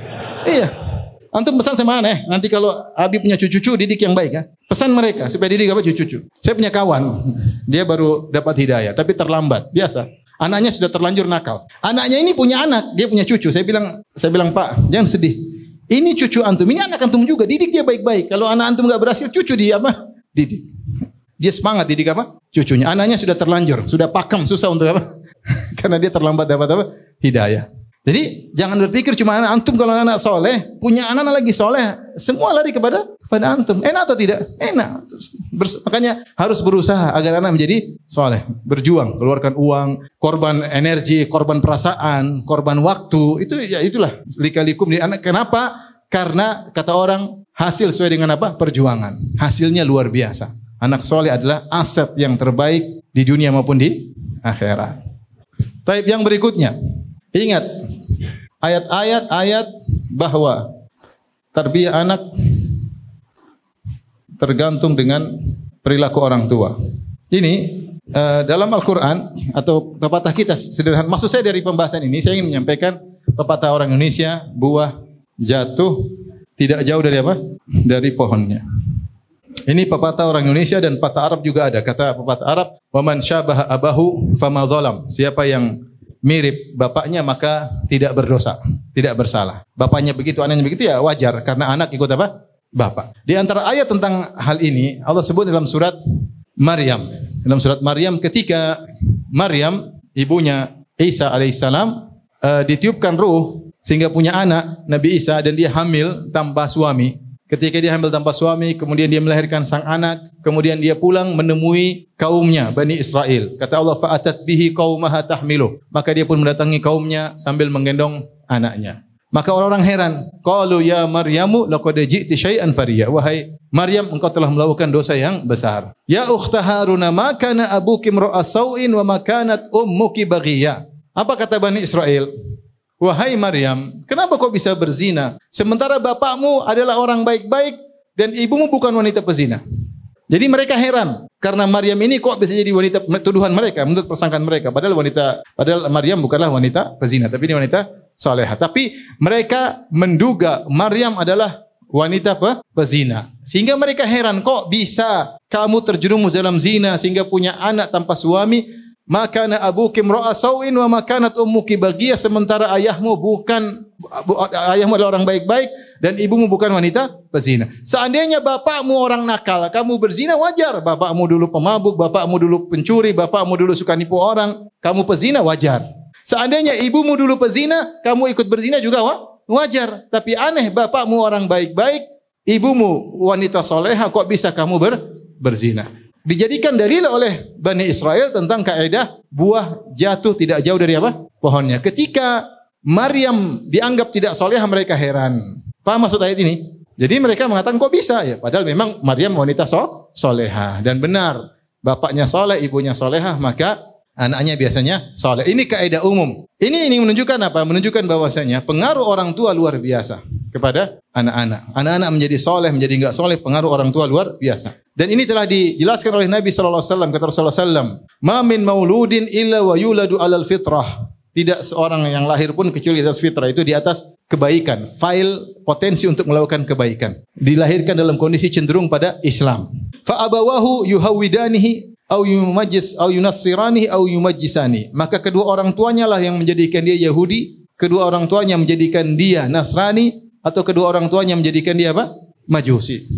iya. Antum pesan sama aneh. Nanti kalau Abi punya cucu-cucu didik yang baik ya. Pesan mereka supaya didik apa cucu-cucu. Saya punya kawan, dia baru dapat hidayah tapi terlambat. Biasa. Anaknya sudah terlanjur nakal. Anaknya ini punya anak, dia punya cucu. Saya bilang, saya bilang Pak, jangan sedih. Ini cucu antum, ini anak antum juga. Didik dia baik-baik. Kalau anak antum nggak berhasil, cucu dia apa? Didik. Dia semangat didik apa? Cucunya. Anaknya sudah terlanjur, sudah pakem, susah untuk apa? Karena dia terlambat dapat apa? Hidayah. Jadi jangan berpikir cuma anak antum kalau anak soleh punya anak, lagi soleh semua lari kepada kepada antum. Enak atau tidak? Enak. Bers, makanya harus berusaha agar anak menjadi soleh berjuang keluarkan uang korban energi korban perasaan korban waktu. Itu ya itulah. Likalikum di anak. Kenapa? Karena kata orang hasil sesuai dengan apa? Perjuangan. Hasilnya luar biasa. Anak soleh adalah aset yang terbaik di dunia maupun di akhirat. Taib yang berikutnya. Ingat ayat-ayat ayat bahwa tarbiyah anak tergantung dengan perilaku orang tua. Ini uh, dalam Al-Qur'an atau pepatah kita sederhana. Maksud saya dari pembahasan ini saya ingin menyampaikan pepatah orang Indonesia buah jatuh tidak jauh dari apa? Dari pohonnya. Ini pepatah orang Indonesia dan pepatah Arab juga ada. Kata pepatah Arab, "Waman syabaha abahu fama zalam." Siapa yang mirip bapaknya maka tidak berdosa, tidak bersalah. Bapaknya begitu, anaknya begitu ya wajar karena anak ikut apa? Bapak. Di antara ayat tentang hal ini Allah sebut dalam surat Maryam. Dalam surat Maryam ketika Maryam ibunya Isa alaihissalam uh, ditiupkan ruh sehingga punya anak Nabi Isa dan dia hamil tanpa suami. Ketika dia hamil tanpa suami, kemudian dia melahirkan sang anak, kemudian dia pulang menemui kaumnya Bani Israel. Kata Allah, "Fa'atat bihi qaumaha tahmilu." Maka dia pun mendatangi kaumnya sambil menggendong anaknya. Maka orang-orang heran, "Qalu ya Maryamu laqad ji'ti syai'an fariya." Wahai Maryam, engkau telah melakukan dosa yang besar. Ya ukhta Haruna, ma kana abuki imra'a sau'in wa ma kanat ummuki baghiya. Apa kata Bani Israel? Wahai Maryam, kenapa kau bisa berzina? Sementara bapakmu adalah orang baik-baik dan ibumu bukan wanita pezina. Jadi mereka heran karena Maryam ini kok bisa jadi wanita tuduhan mereka menurut persangkaan mereka. Padahal wanita, padahal Maryam bukanlah wanita pezina, tapi ini wanita salehah. Tapi mereka menduga Maryam adalah wanita apa? pezina. Sehingga mereka heran kok bisa kamu terjerumus dalam zina sehingga punya anak tanpa suami maka na abuki imra'a sawin wa makanat ummuki bagiyah sementara ayahmu bukan ayahmu adalah orang baik-baik dan ibumu bukan wanita pezina. Seandainya bapakmu orang nakal, kamu berzina wajar. Bapakmu dulu pemabuk, bapakmu dulu pencuri, bapakmu dulu suka nipu orang, kamu pezina wajar. Seandainya ibumu dulu pezina, kamu ikut berzina juga wajar. Tapi aneh bapakmu orang baik-baik, ibumu wanita soleha, kok bisa kamu ber, berzina? dijadikan dalil oleh Bani Israel tentang kaidah buah jatuh tidak jauh dari apa? pohonnya. Ketika Maryam dianggap tidak solehah mereka heran. Paham maksud ayat ini? Jadi mereka mengatakan kok bisa ya? Padahal memang Maryam wanita so, soleha dan benar. Bapaknya soleh, ibunya solehah, maka anaknya biasanya soleh. Ini kaidah umum. Ini ini menunjukkan apa? Menunjukkan bahwasanya pengaruh orang tua luar biasa kepada anak-anak. Anak-anak menjadi soleh, menjadi enggak soleh, pengaruh orang tua luar biasa. Dan ini telah dijelaskan oleh Nabi sallallahu alaihi kata Rasulullah sallam, "Ma min mauludin illa wa yuladu alal fitrah." Tidak seorang yang lahir pun kecuali atas fitrah itu di atas kebaikan, file potensi untuk melakukan kebaikan. Dilahirkan dalam kondisi cenderung pada Islam. Fa abawahu yuhawidanihi au yumajjis au yunassirani au yumajjisani. Maka kedua orang tuanya lah yang menjadikan dia Yahudi, kedua orang tuanya menjadikan dia Nasrani atau kedua orang tuanya menjadikan dia apa? Majusi.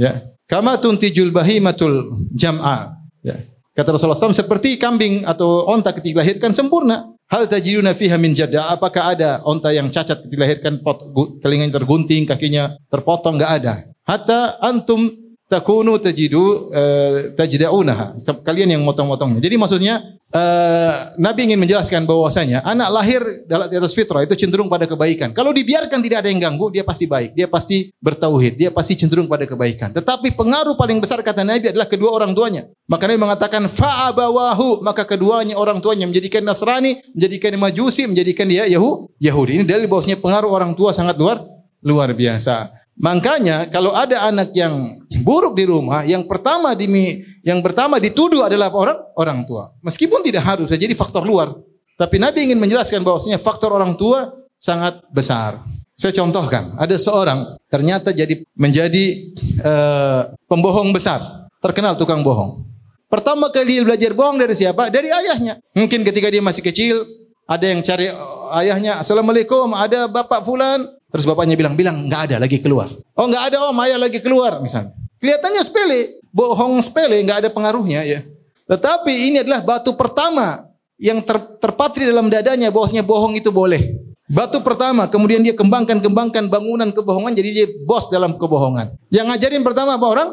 Ya. Kama tuntijul bahimatul jam'a. Ya. Kata Rasulullah SAW, seperti kambing atau onta ketika dilahirkan sempurna. Hal tajiduna fiha min jadda? Apakah ada onta yang cacat dilahirkan pot, telinganya tergunting, kakinya terpotong? Enggak ada. Hatta antum takunu tajidu uh, tajdaunaha. Kalian yang motong-motongnya. Jadi maksudnya uh, Nabi ingin menjelaskan bahwasanya anak lahir dalam atas fitrah itu cenderung pada kebaikan. Kalau dibiarkan tidak ada yang ganggu, dia pasti baik. Dia pasti bertauhid, dia pasti cenderung pada kebaikan. Tetapi pengaruh paling besar kata Nabi adalah kedua orang tuanya. Maka Nabi mengatakan fa'abawahu, maka keduanya orang tuanya menjadikan Nasrani, menjadikan Majusi, menjadikan dia Yahudi. Ini dalil bahwasanya pengaruh orang tua sangat luar luar biasa. Makanya kalau ada anak yang buruk di rumah, yang pertama dimi, yang pertama dituduh adalah orang orang tua. Meskipun tidak harus jadi faktor luar. Tapi Nabi ingin menjelaskan bahwasanya faktor orang tua sangat besar. Saya contohkan, ada seorang ternyata jadi menjadi uh, pembohong besar, terkenal tukang bohong. Pertama kali dia belajar bohong dari siapa? Dari ayahnya. Mungkin ketika dia masih kecil, ada yang cari ayahnya, Assalamualaikum, ada bapak fulan, Terus bapaknya bilang, bilang nggak ada lagi keluar. Oh nggak ada om, ayah lagi keluar misalnya. Kelihatannya sepele, bohong sepele, nggak ada pengaruhnya ya. Tetapi ini adalah batu pertama yang ter, terpatri dalam dadanya bahwasanya bohong itu boleh. Batu pertama, kemudian dia kembangkan kembangkan bangunan kebohongan jadi dia bos dalam kebohongan. Yang ngajarin pertama apa orang?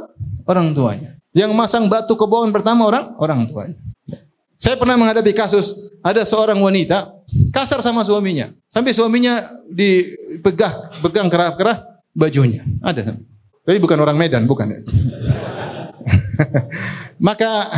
Orang tuanya. Yang masang batu kebohongan pertama orang? Orang tuanya. Saya pernah menghadapi kasus ada seorang wanita kasar sama suaminya. Sampai suaminya dipegah, pegang kerah-kerah bajunya. Ada. Tapi bukan orang Medan, bukan. Maka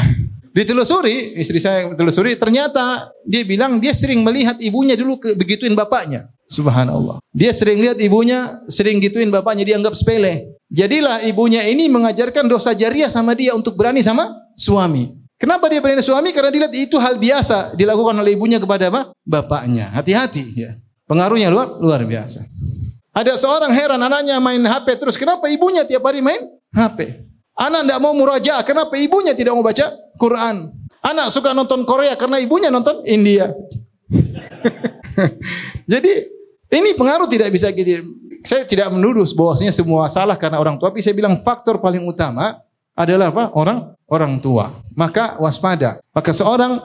ditelusuri, istri saya telusuri, ternyata dia bilang dia sering melihat ibunya dulu begituin bapaknya. Subhanallah. Dia sering lihat ibunya, sering gituin bapaknya, dianggap sepele. Jadilah ibunya ini mengajarkan dosa jariah sama dia untuk berani sama suami. Kenapa dia berani suami? Karena dilihat itu hal biasa dilakukan oleh ibunya kepada apa? Bapaknya. Hati-hati ya. Pengaruhnya luar luar biasa. Ada seorang heran anaknya main HP terus kenapa ibunya tiap hari main HP? Anak tidak mau murajaah, kenapa ibunya tidak mau baca Quran? Anak suka nonton Korea karena ibunya nonton India. Jadi ini pengaruh tidak bisa gitu. Saya tidak menuduh bahwasanya semua salah karena orang tua, tapi saya bilang faktor paling utama adalah apa? Orang orang tua. Maka waspada. Maka seorang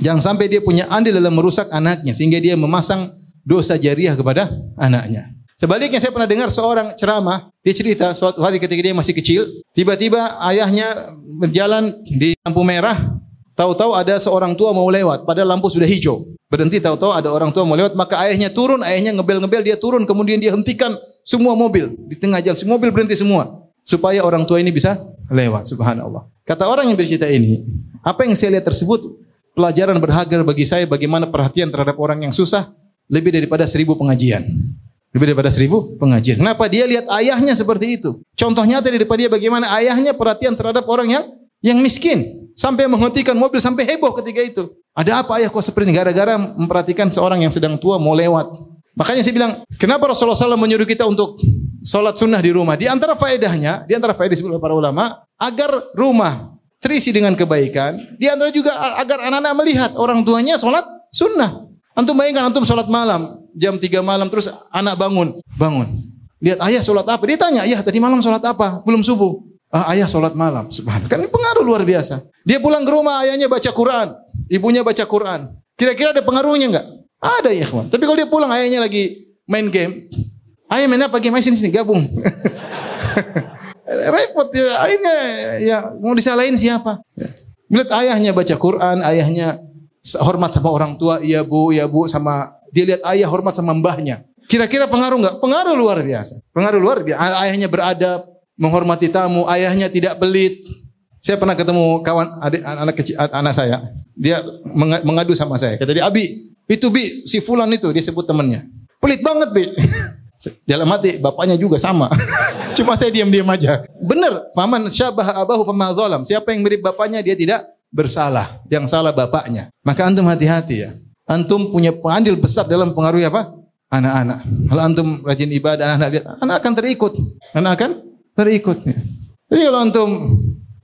jangan sampai dia punya andil dalam merusak anaknya sehingga dia memasang dosa jariah kepada anaknya. Sebaliknya saya pernah dengar seorang ceramah, dia cerita suatu hari ketika dia masih kecil, tiba-tiba ayahnya berjalan di lampu merah, tahu-tahu ada seorang tua mau lewat, padahal lampu sudah hijau. Berhenti tahu-tahu ada orang tua mau lewat, maka ayahnya turun, ayahnya ngebel-ngebel, dia turun, kemudian dia hentikan semua mobil di tengah jalan, semua mobil berhenti semua supaya orang tua ini bisa lewat. Subhanallah. Kata orang yang bercerita ini, apa yang saya lihat tersebut pelajaran berharga bagi saya bagaimana perhatian terhadap orang yang susah lebih daripada seribu pengajian. Lebih daripada seribu pengajian. Kenapa dia lihat ayahnya seperti itu? Contoh nyata daripada dia bagaimana ayahnya perhatian terhadap orang yang yang miskin. Sampai menghentikan mobil sampai heboh ketika itu. Ada apa ayah kok seperti ini? Gara-gara memperhatikan seorang yang sedang tua mau lewat. Makanya saya bilang, kenapa Rasulullah SAW menyuruh kita untuk sholat sunnah di rumah? Di antara faedahnya, di antara faedah oleh para ulama, agar rumah terisi dengan kebaikan. Di antara juga agar anak-anak melihat orang tuanya sholat sunnah. Antum bayangkan antum sholat malam, jam 3 malam terus anak bangun. Bangun. Lihat ayah sholat apa? Dia tanya, ayah tadi malam sholat apa? Belum subuh. Ah, ayah sholat malam. Subhanallah. Kan pengaruh luar biasa. Dia pulang ke rumah, ayahnya baca Quran. Ibunya baca Quran. Kira-kira ada pengaruhnya enggak? Ada ya kawan. Tapi kalau dia pulang, ayahnya lagi main game. Ayah main apa game? Ayo sini, sini gabung. Repot ya. Akhirnya ya mau disalahin siapa? Ya. Melihat ayahnya baca Quran, ayahnya hormat sama orang tua, iya bu, iya bu, sama dia lihat ayah hormat sama mbahnya. Kira-kira pengaruh nggak? Pengaruh luar biasa. Pengaruh luar biasa. Ayahnya beradab, menghormati tamu, ayahnya tidak pelit. Saya pernah ketemu kawan adik anak kecil anak saya. Dia mengadu sama saya. Kata dia, "Abi, itu Bi, si fulan itu dia sebut temannya. Pelit banget, Bi." Dalam hati bapaknya juga sama. Cuma saya diam-diam aja. Benar, faman syabah abahu fama Siapa yang mirip bapaknya dia tidak bersalah, yang salah bapaknya. Maka antum hati-hati ya. Antum punya andil besar dalam pengaruh apa? Anak-anak. Kalau antum rajin ibadah, anak lihat, anak akan terikut. Anak akan terikut. Jadi kalau antum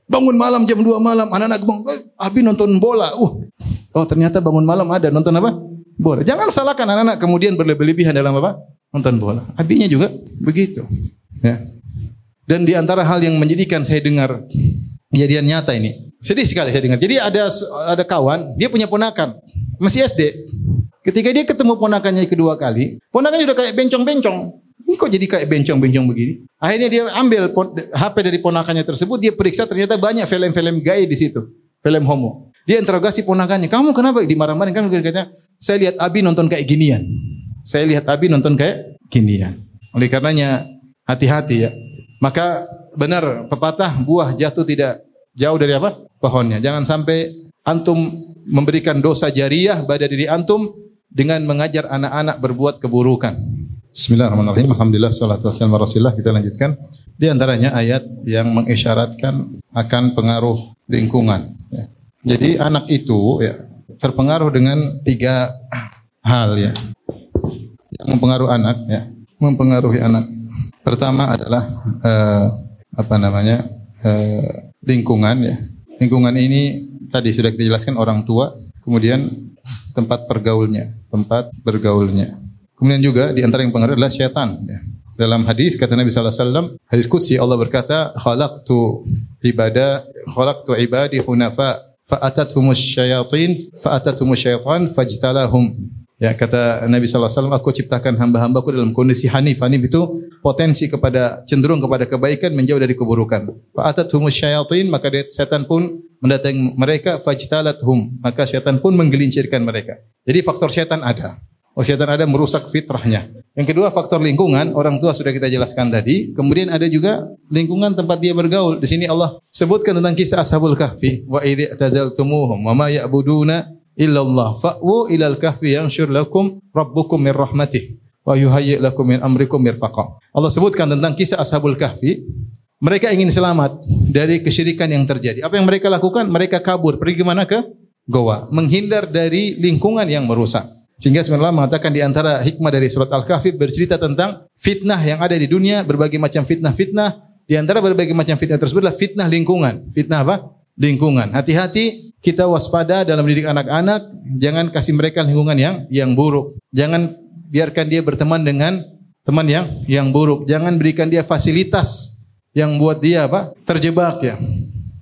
bangun malam jam 2 malam, anak-anak bangun, eh, abi nonton bola. Uh, oh ternyata bangun malam ada nonton apa? Bola. Jangan salahkan anak-anak kemudian berlebih-lebihan dalam apa? Nonton bola. Abinya juga begitu. Ya. Dan di antara hal yang menjadikan saya dengar kejadian nyata ini. Sedih sekali saya dengar. Jadi ada ada kawan, dia punya ponakan, masih SD. Ketika dia ketemu ponakannya kedua kali, ponakannya udah kayak bencong-bencong. Ini kok jadi kayak bencong-bencong begini? Akhirnya dia ambil HP dari ponakannya tersebut, dia periksa ternyata banyak film-film gay di situ, film homo. Dia interogasi ponakannya, kamu kenapa dimarah-marahin? Kan katanya, saya lihat Abi nonton kayak ginian. Saya lihat Abi nonton kayak ginian. Oleh karenanya hati-hati ya. Maka benar pepatah buah jatuh tidak jauh dari apa? Pohonnya. Jangan sampai antum memberikan dosa jariah pada diri antum dengan mengajar anak-anak berbuat keburukan. Bismillahirrahmanirrahim. Alhamdulillah salatu wassalamu Rasulullah. Kita lanjutkan. Di antaranya ayat yang mengisyaratkan akan pengaruh lingkungan. Ya. Jadi anak itu ya terpengaruh dengan tiga hal ya. Yang mempengaruhi anak ya, mempengaruhi anak. Pertama adalah eh, apa namanya? Eh, lingkungan ya. Lingkungan ini tadi sudah kita jelaskan orang tua, kemudian tempat pergaulnya, tempat bergaulnya. Kemudian juga di antara yang pengaruh adalah syaitan. Ya. Dalam hadis kata Nabi wasallam, hadis qudsi Allah berkata, "Khalaqtu ibada, khalaqtu ibadi hunafa, fa atatuhumus syayatin, fa atatuhumus syaitan fajtalahum." Ya kata Nabi sallallahu alaihi wasallam, aku ciptakan hamba-hambaku dalam kondisi hanif. Hanif itu potensi kepada cenderung kepada kebaikan menjauh dari keburukan. Fa atatuhumus syayatin, maka setan pun mendatangi mereka fajtalathum, maka setan pun menggelincirkan mereka. Jadi faktor setan ada. Oh setan ada merusak fitrahnya. Yang kedua faktor lingkungan, orang tua sudah kita jelaskan tadi. Kemudian ada juga lingkungan tempat dia bergaul. Di sini Allah sebutkan tentang kisah Ashabul Kahfi. Wa idzi tazaltumuhum wa ma ya'buduna illallah fa'wu ilal kahfi yanshur lakum rabbukum min rahmatih wa yuhayyi lakum min amrikum mirfaqa. Allah sebutkan tentang kisah Ashabul Kahfi. Mereka ingin selamat dari kesyirikan yang terjadi. Apa yang mereka lakukan? Mereka kabur. Pergi ke mana? Ke goa. Menghindar dari lingkungan yang merusak. Sehingga sebenarnya mengatakan di antara hikmah dari surat Al-Kahfi bercerita tentang fitnah yang ada di dunia, berbagai macam fitnah-fitnah. Di antara berbagai macam fitnah tersebut adalah fitnah lingkungan. Fitnah apa? Lingkungan. Hati-hati kita waspada dalam mendidik anak-anak, jangan kasih mereka lingkungan yang yang buruk. Jangan biarkan dia berteman dengan teman yang yang buruk. Jangan berikan dia fasilitas yang buat dia apa? terjebak ya.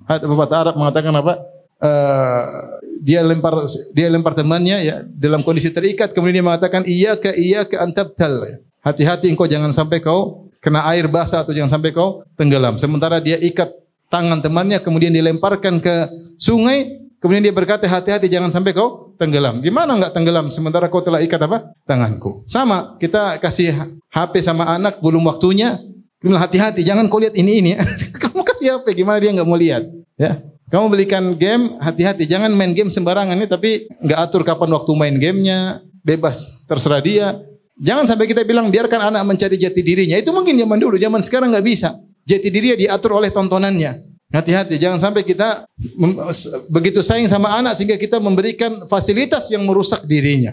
Pepatah Arab mengatakan apa? Uh, dia lempar dia lempar temannya ya dalam kondisi terikat kemudian dia mengatakan iya ke iya ke antabtal. Hati-hati engkau jangan sampai kau kena air basah atau jangan sampai kau tenggelam. Sementara dia ikat tangan temannya kemudian dilemparkan ke sungai Kemudian dia berkata, hati-hati jangan sampai kau tenggelam. Gimana enggak tenggelam sementara kau telah ikat apa? Tanganku. Sama, kita kasih HP sama anak belum waktunya. Hati-hati, jangan kau lihat ini ini. Kamu kasih HP, gimana dia enggak mau lihat? Ya. Kamu belikan game, hati-hati, jangan main game sembarangan ya, tapi enggak atur kapan waktu main gamenya, bebas, terserah dia. Jangan sampai kita bilang biarkan anak mencari jati dirinya. Itu mungkin zaman dulu, zaman sekarang enggak bisa. Jati dirinya diatur oleh tontonannya. Hati-hati, jangan sampai kita begitu sayang sama anak sehingga kita memberikan fasilitas yang merusak dirinya.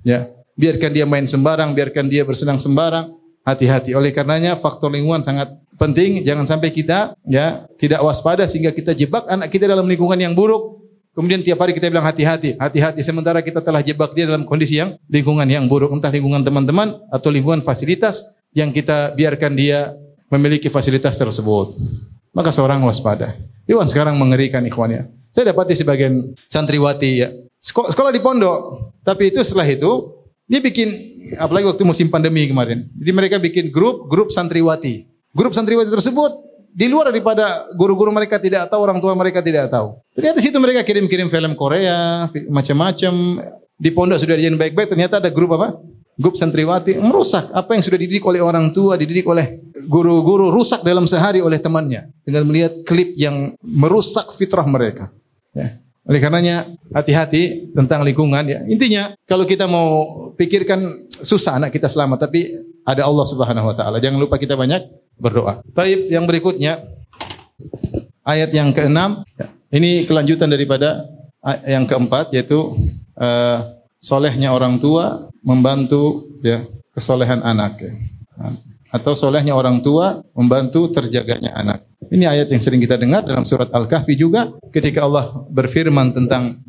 Ya, biarkan dia main sembarang, biarkan dia bersenang sembarang. Hati-hati. Oleh karenanya faktor lingkungan sangat penting. Jangan sampai kita ya tidak waspada sehingga kita jebak anak kita dalam lingkungan yang buruk. Kemudian tiap hari kita bilang hati-hati, hati-hati. Sementara kita telah jebak dia dalam kondisi yang lingkungan yang buruk, entah lingkungan teman-teman atau lingkungan fasilitas yang kita biarkan dia memiliki fasilitas tersebut maka seorang waspada. Iwan sekarang mengerikan ikhwannya. Saya dapati sebagian santriwati ya, sekolah di pondok, tapi itu setelah itu dia bikin apalagi waktu musim pandemi kemarin. Jadi mereka bikin grup grup santriwati. Grup santriwati tersebut di luar daripada guru-guru mereka tidak tahu, orang tua mereka tidak tahu. Ternyata situ mereka kirim-kirim film Korea, macam-macam. Di pondok sudah dijadiin baik-baik, ternyata ada grup apa? Grup santriwati merusak apa yang sudah dididik oleh orang tua, dididik oleh guru-guru rusak dalam sehari oleh temannya dengan melihat klip yang merusak fitrah mereka. Ya. Oleh karenanya hati-hati tentang lingkungan ya. Intinya kalau kita mau pikirkan susah anak kita selamat tapi ada Allah Subhanahu wa taala. Jangan lupa kita banyak berdoa. Taib yang berikutnya ayat yang keenam ini kelanjutan daripada yang keempat yaitu uh, solehnya orang tua membantu ya kesolehan anak ya atau solehnya orang tua membantu terjaganya anak. Ini ayat yang sering kita dengar dalam surat Al-Kahfi juga ketika Allah berfirman tentang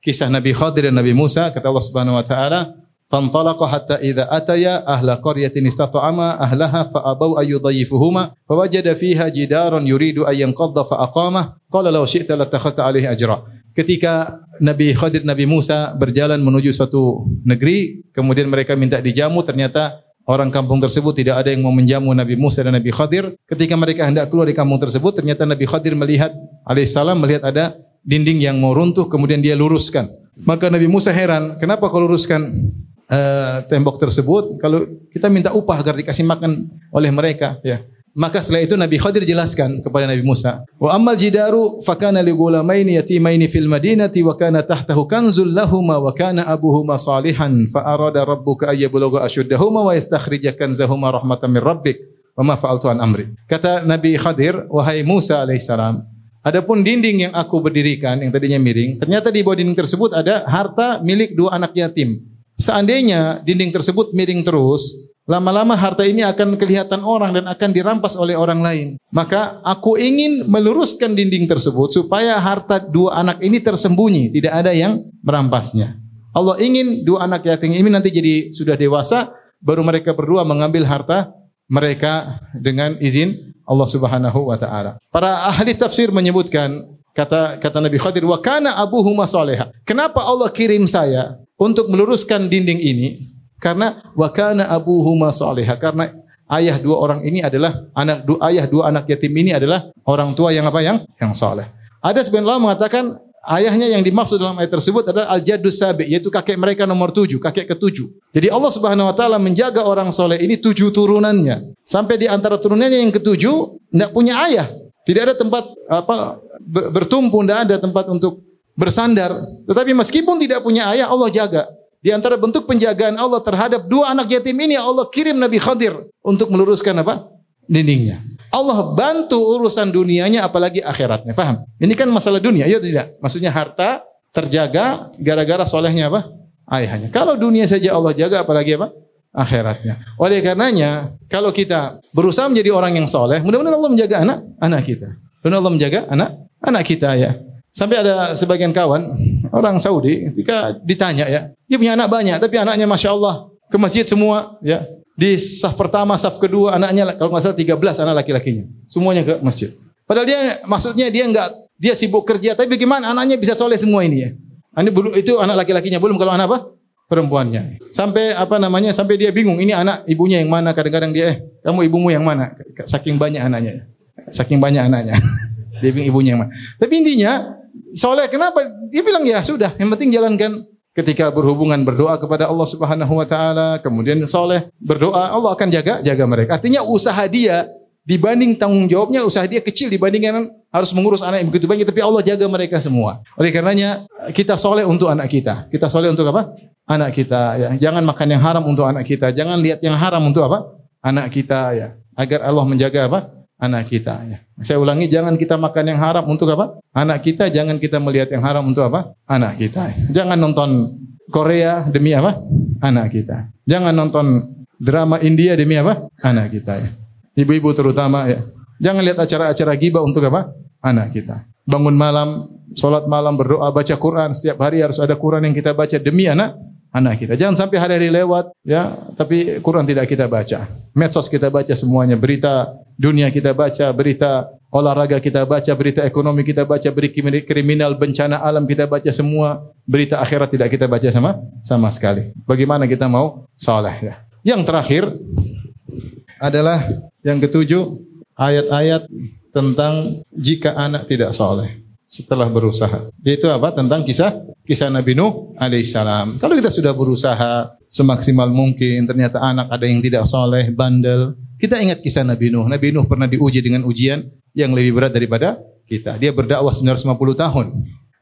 kisah Nabi Khadir dan Nabi Musa kata Allah Subhanahu wa taala فانطلق حتى إذا أتيا أهل قرية استطعما أهلها فأبوا أن يضيفهما فوجد فيها جدارا يريد أن ينقض فأقامه قال لو شئت لاتخذت عليه أجرا. Ketika Nabi Khadir Nabi Musa berjalan menuju suatu negeri, kemudian mereka minta dijamu, ternyata orang kampung tersebut tidak ada yang mau menjamu Nabi Musa dan Nabi Khadir. Ketika mereka hendak keluar dari kampung tersebut, ternyata Nabi Khadir melihat alaihissalam melihat ada dinding yang mau runtuh, kemudian dia luruskan. Maka Nabi Musa heran, kenapa kau luruskan? Uh, tembok tersebut? Kalau kita minta upah agar dikasih makan oleh mereka, ya. Maka setelah itu Nabi Khadir jelaskan kepada Nabi Musa, "Wa ammal jidaru fakana li ghulamaini yatimaini fil madinati wa kana tahtahu kanzul lahumā wa kana abuhuma salihan fa arada rabbuka ay yablugha ashuddahuma wa yastakhrija kanzahuma rahmatan min rabbik wa ma fa'altu an amri." Kata Nabi Khadir, "Wahai Musa alaihissalam, adapun dinding yang aku berdirikan yang tadinya miring, ternyata di bawah dinding tersebut ada harta milik dua anak yatim. Seandainya dinding tersebut miring terus, Lama-lama harta ini akan kelihatan orang dan akan dirampas oleh orang lain. Maka aku ingin meluruskan dinding tersebut supaya harta dua anak ini tersembunyi, tidak ada yang merampasnya. Allah ingin dua anak yatim ini nanti jadi sudah dewasa, baru mereka berdua mengambil harta mereka dengan izin Allah Subhanahu wa taala. Para ahli tafsir menyebutkan kata kata Nabi Khadir wa kana abuhuma salihah. Kenapa Allah kirim saya untuk meluruskan dinding ini? Karena wakana abuhuma salihah. Karena ayah dua orang ini adalah anak dua ayah dua anak yatim ini adalah orang tua yang apa yang yang saleh. Ada ulama mengatakan ayahnya yang dimaksud dalam ayat tersebut adalah al-jaddus sabi yaitu kakek mereka nomor tujuh, kakek ketujuh. Jadi Allah Subhanahu wa taala menjaga orang soleh ini tujuh turunannya. Sampai di antara turunannya yang ketujuh tidak punya ayah. Tidak ada tempat apa bertumpu, tidak ada tempat untuk bersandar. Tetapi meskipun tidak punya ayah, Allah jaga. Di antara bentuk penjagaan Allah terhadap dua anak yatim ini Allah kirim Nabi Khadir untuk meluruskan apa? dindingnya. Allah bantu urusan dunianya apalagi akhiratnya. Faham? Ini kan masalah dunia, ya tidak? Maksudnya harta terjaga gara-gara solehnya apa? Ayahnya. Kalau dunia saja Allah jaga apalagi apa? Akhiratnya. Oleh karenanya, kalau kita berusaha menjadi orang yang soleh, mudah-mudahan Allah menjaga anak anak kita. Dan Allah menjaga anak anak kita ya. Sampai ada sebagian kawan orang Saudi ketika ditanya ya, dia punya anak banyak tapi anaknya masya Allah ke masjid semua ya. Di saf pertama, saf kedua anaknya kalau nggak salah 13 anak laki-lakinya. Semuanya ke masjid. Padahal dia maksudnya dia enggak dia sibuk kerja tapi bagaimana anaknya bisa soleh semua ini ya. Ini belum itu anak laki-lakinya belum kalau anak apa? perempuannya. Sampai apa namanya? Sampai dia bingung ini anak ibunya yang mana? Kadang-kadang dia eh kamu ibumu yang mana? Saking banyak anaknya. Saking banyak anaknya. dia bingung ibunya yang mana. Tapi intinya soleh kenapa? Dia bilang ya sudah, yang penting jalankan ketika berhubungan berdoa kepada Allah Subhanahu wa taala, kemudian soleh berdoa, Allah akan jaga jaga mereka. Artinya usaha dia dibanding tanggung jawabnya usaha dia kecil dibandingkan harus mengurus anak yang begitu banyak tapi Allah jaga mereka semua. Oleh karenanya kita soleh untuk anak kita. Kita soleh untuk apa? Anak kita ya. Jangan makan yang haram untuk anak kita. Jangan lihat yang haram untuk apa? Anak kita ya. Agar Allah menjaga apa? Anak kita. Ya. Saya ulangi, jangan kita makan yang haram untuk apa? Anak kita. Jangan kita melihat yang haram untuk apa? Anak kita. Jangan nonton Korea demi apa? Anak kita. Jangan nonton drama India demi apa? Anak kita. Ya. Ibu-ibu terutama ya. Jangan lihat acara-acara gibah untuk apa? Anak kita. Bangun malam, sholat malam, berdoa, baca Quran. Setiap hari harus ada Quran yang kita baca demi anak anak kita. Jangan sampai hari-hari lewat ya, tapi Quran tidak kita baca. Medsos kita baca semuanya, berita dunia kita baca, berita olahraga kita baca, berita ekonomi kita baca, berita kriminal, bencana alam kita baca semua, berita akhirat tidak kita baca sama sama sekali. Bagaimana kita mau saleh ya? Yang terakhir adalah yang ketujuh ayat-ayat tentang jika anak tidak saleh setelah berusaha. Yaitu apa? Tentang kisah kisah Nabi Nuh alaihissalam. Kalau kita sudah berusaha semaksimal mungkin, ternyata anak ada yang tidak soleh, bandel, kita ingat kisah Nabi Nuh. Nabi Nuh pernah diuji dengan ujian yang lebih berat daripada kita. Dia berdakwah 950 tahun.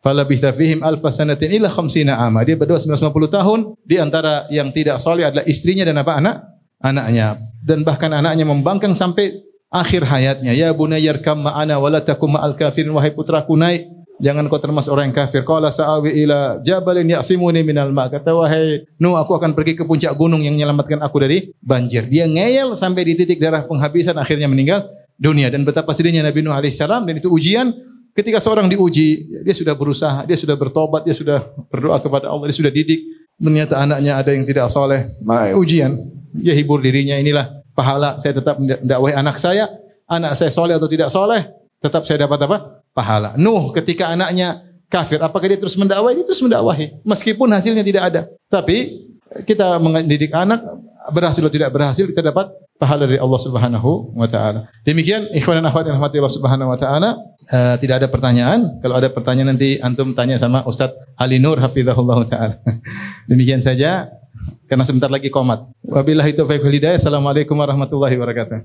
Falabitha fihim alfa sanatin illa khamsina ama. Dia berdakwah 950 tahun. Di antara yang tidak soleh adalah istrinya dan apa anak? Anaknya. Dan bahkan anaknya membangkang sampai akhir hayatnya. Ya bunayyar kam ma'ana wala takum ma'al kafirin. Wahai putraku naik Jangan kau termasuk orang yang kafir. Qala sa'awi ila jabalin ya'simuni minal ma. Kata wahai Nuh, aku akan pergi ke puncak gunung yang menyelamatkan aku dari banjir. Dia ngeyel sampai di titik darah penghabisan akhirnya meninggal dunia dan betapa sedihnya Nabi Nuh alaihissalam dan itu ujian ketika seorang diuji, dia sudah berusaha, dia sudah bertobat, dia sudah berdoa kepada Allah, dia sudah didik. Ternyata anaknya ada yang tidak soleh, maka ujian. Dia hibur dirinya, inilah pahala. Saya tetap mendakwahi anak saya, anak saya soleh atau tidak soleh, tetap saya dapat apa? Pahala. Nuh ketika anaknya kafir, apakah dia terus mendakwahi? Dia terus mendakwahi meskipun hasilnya tidak ada. Tapi kita mendidik anak berhasil atau tidak berhasil kita dapat pahala dari Allah Subhanahu wa taala. Demikian ikhwan dan akhwat yang rahmati Allah Subhanahu wa taala. Uh, tidak ada pertanyaan. Kalau ada pertanyaan nanti antum tanya sama Ustaz Ali Nur hafizahullah taala. Demikian saja karena sebentar lagi komat. Wabillahi taufiq wal hidayah. Assalamualaikum warahmatullahi wabarakatuh.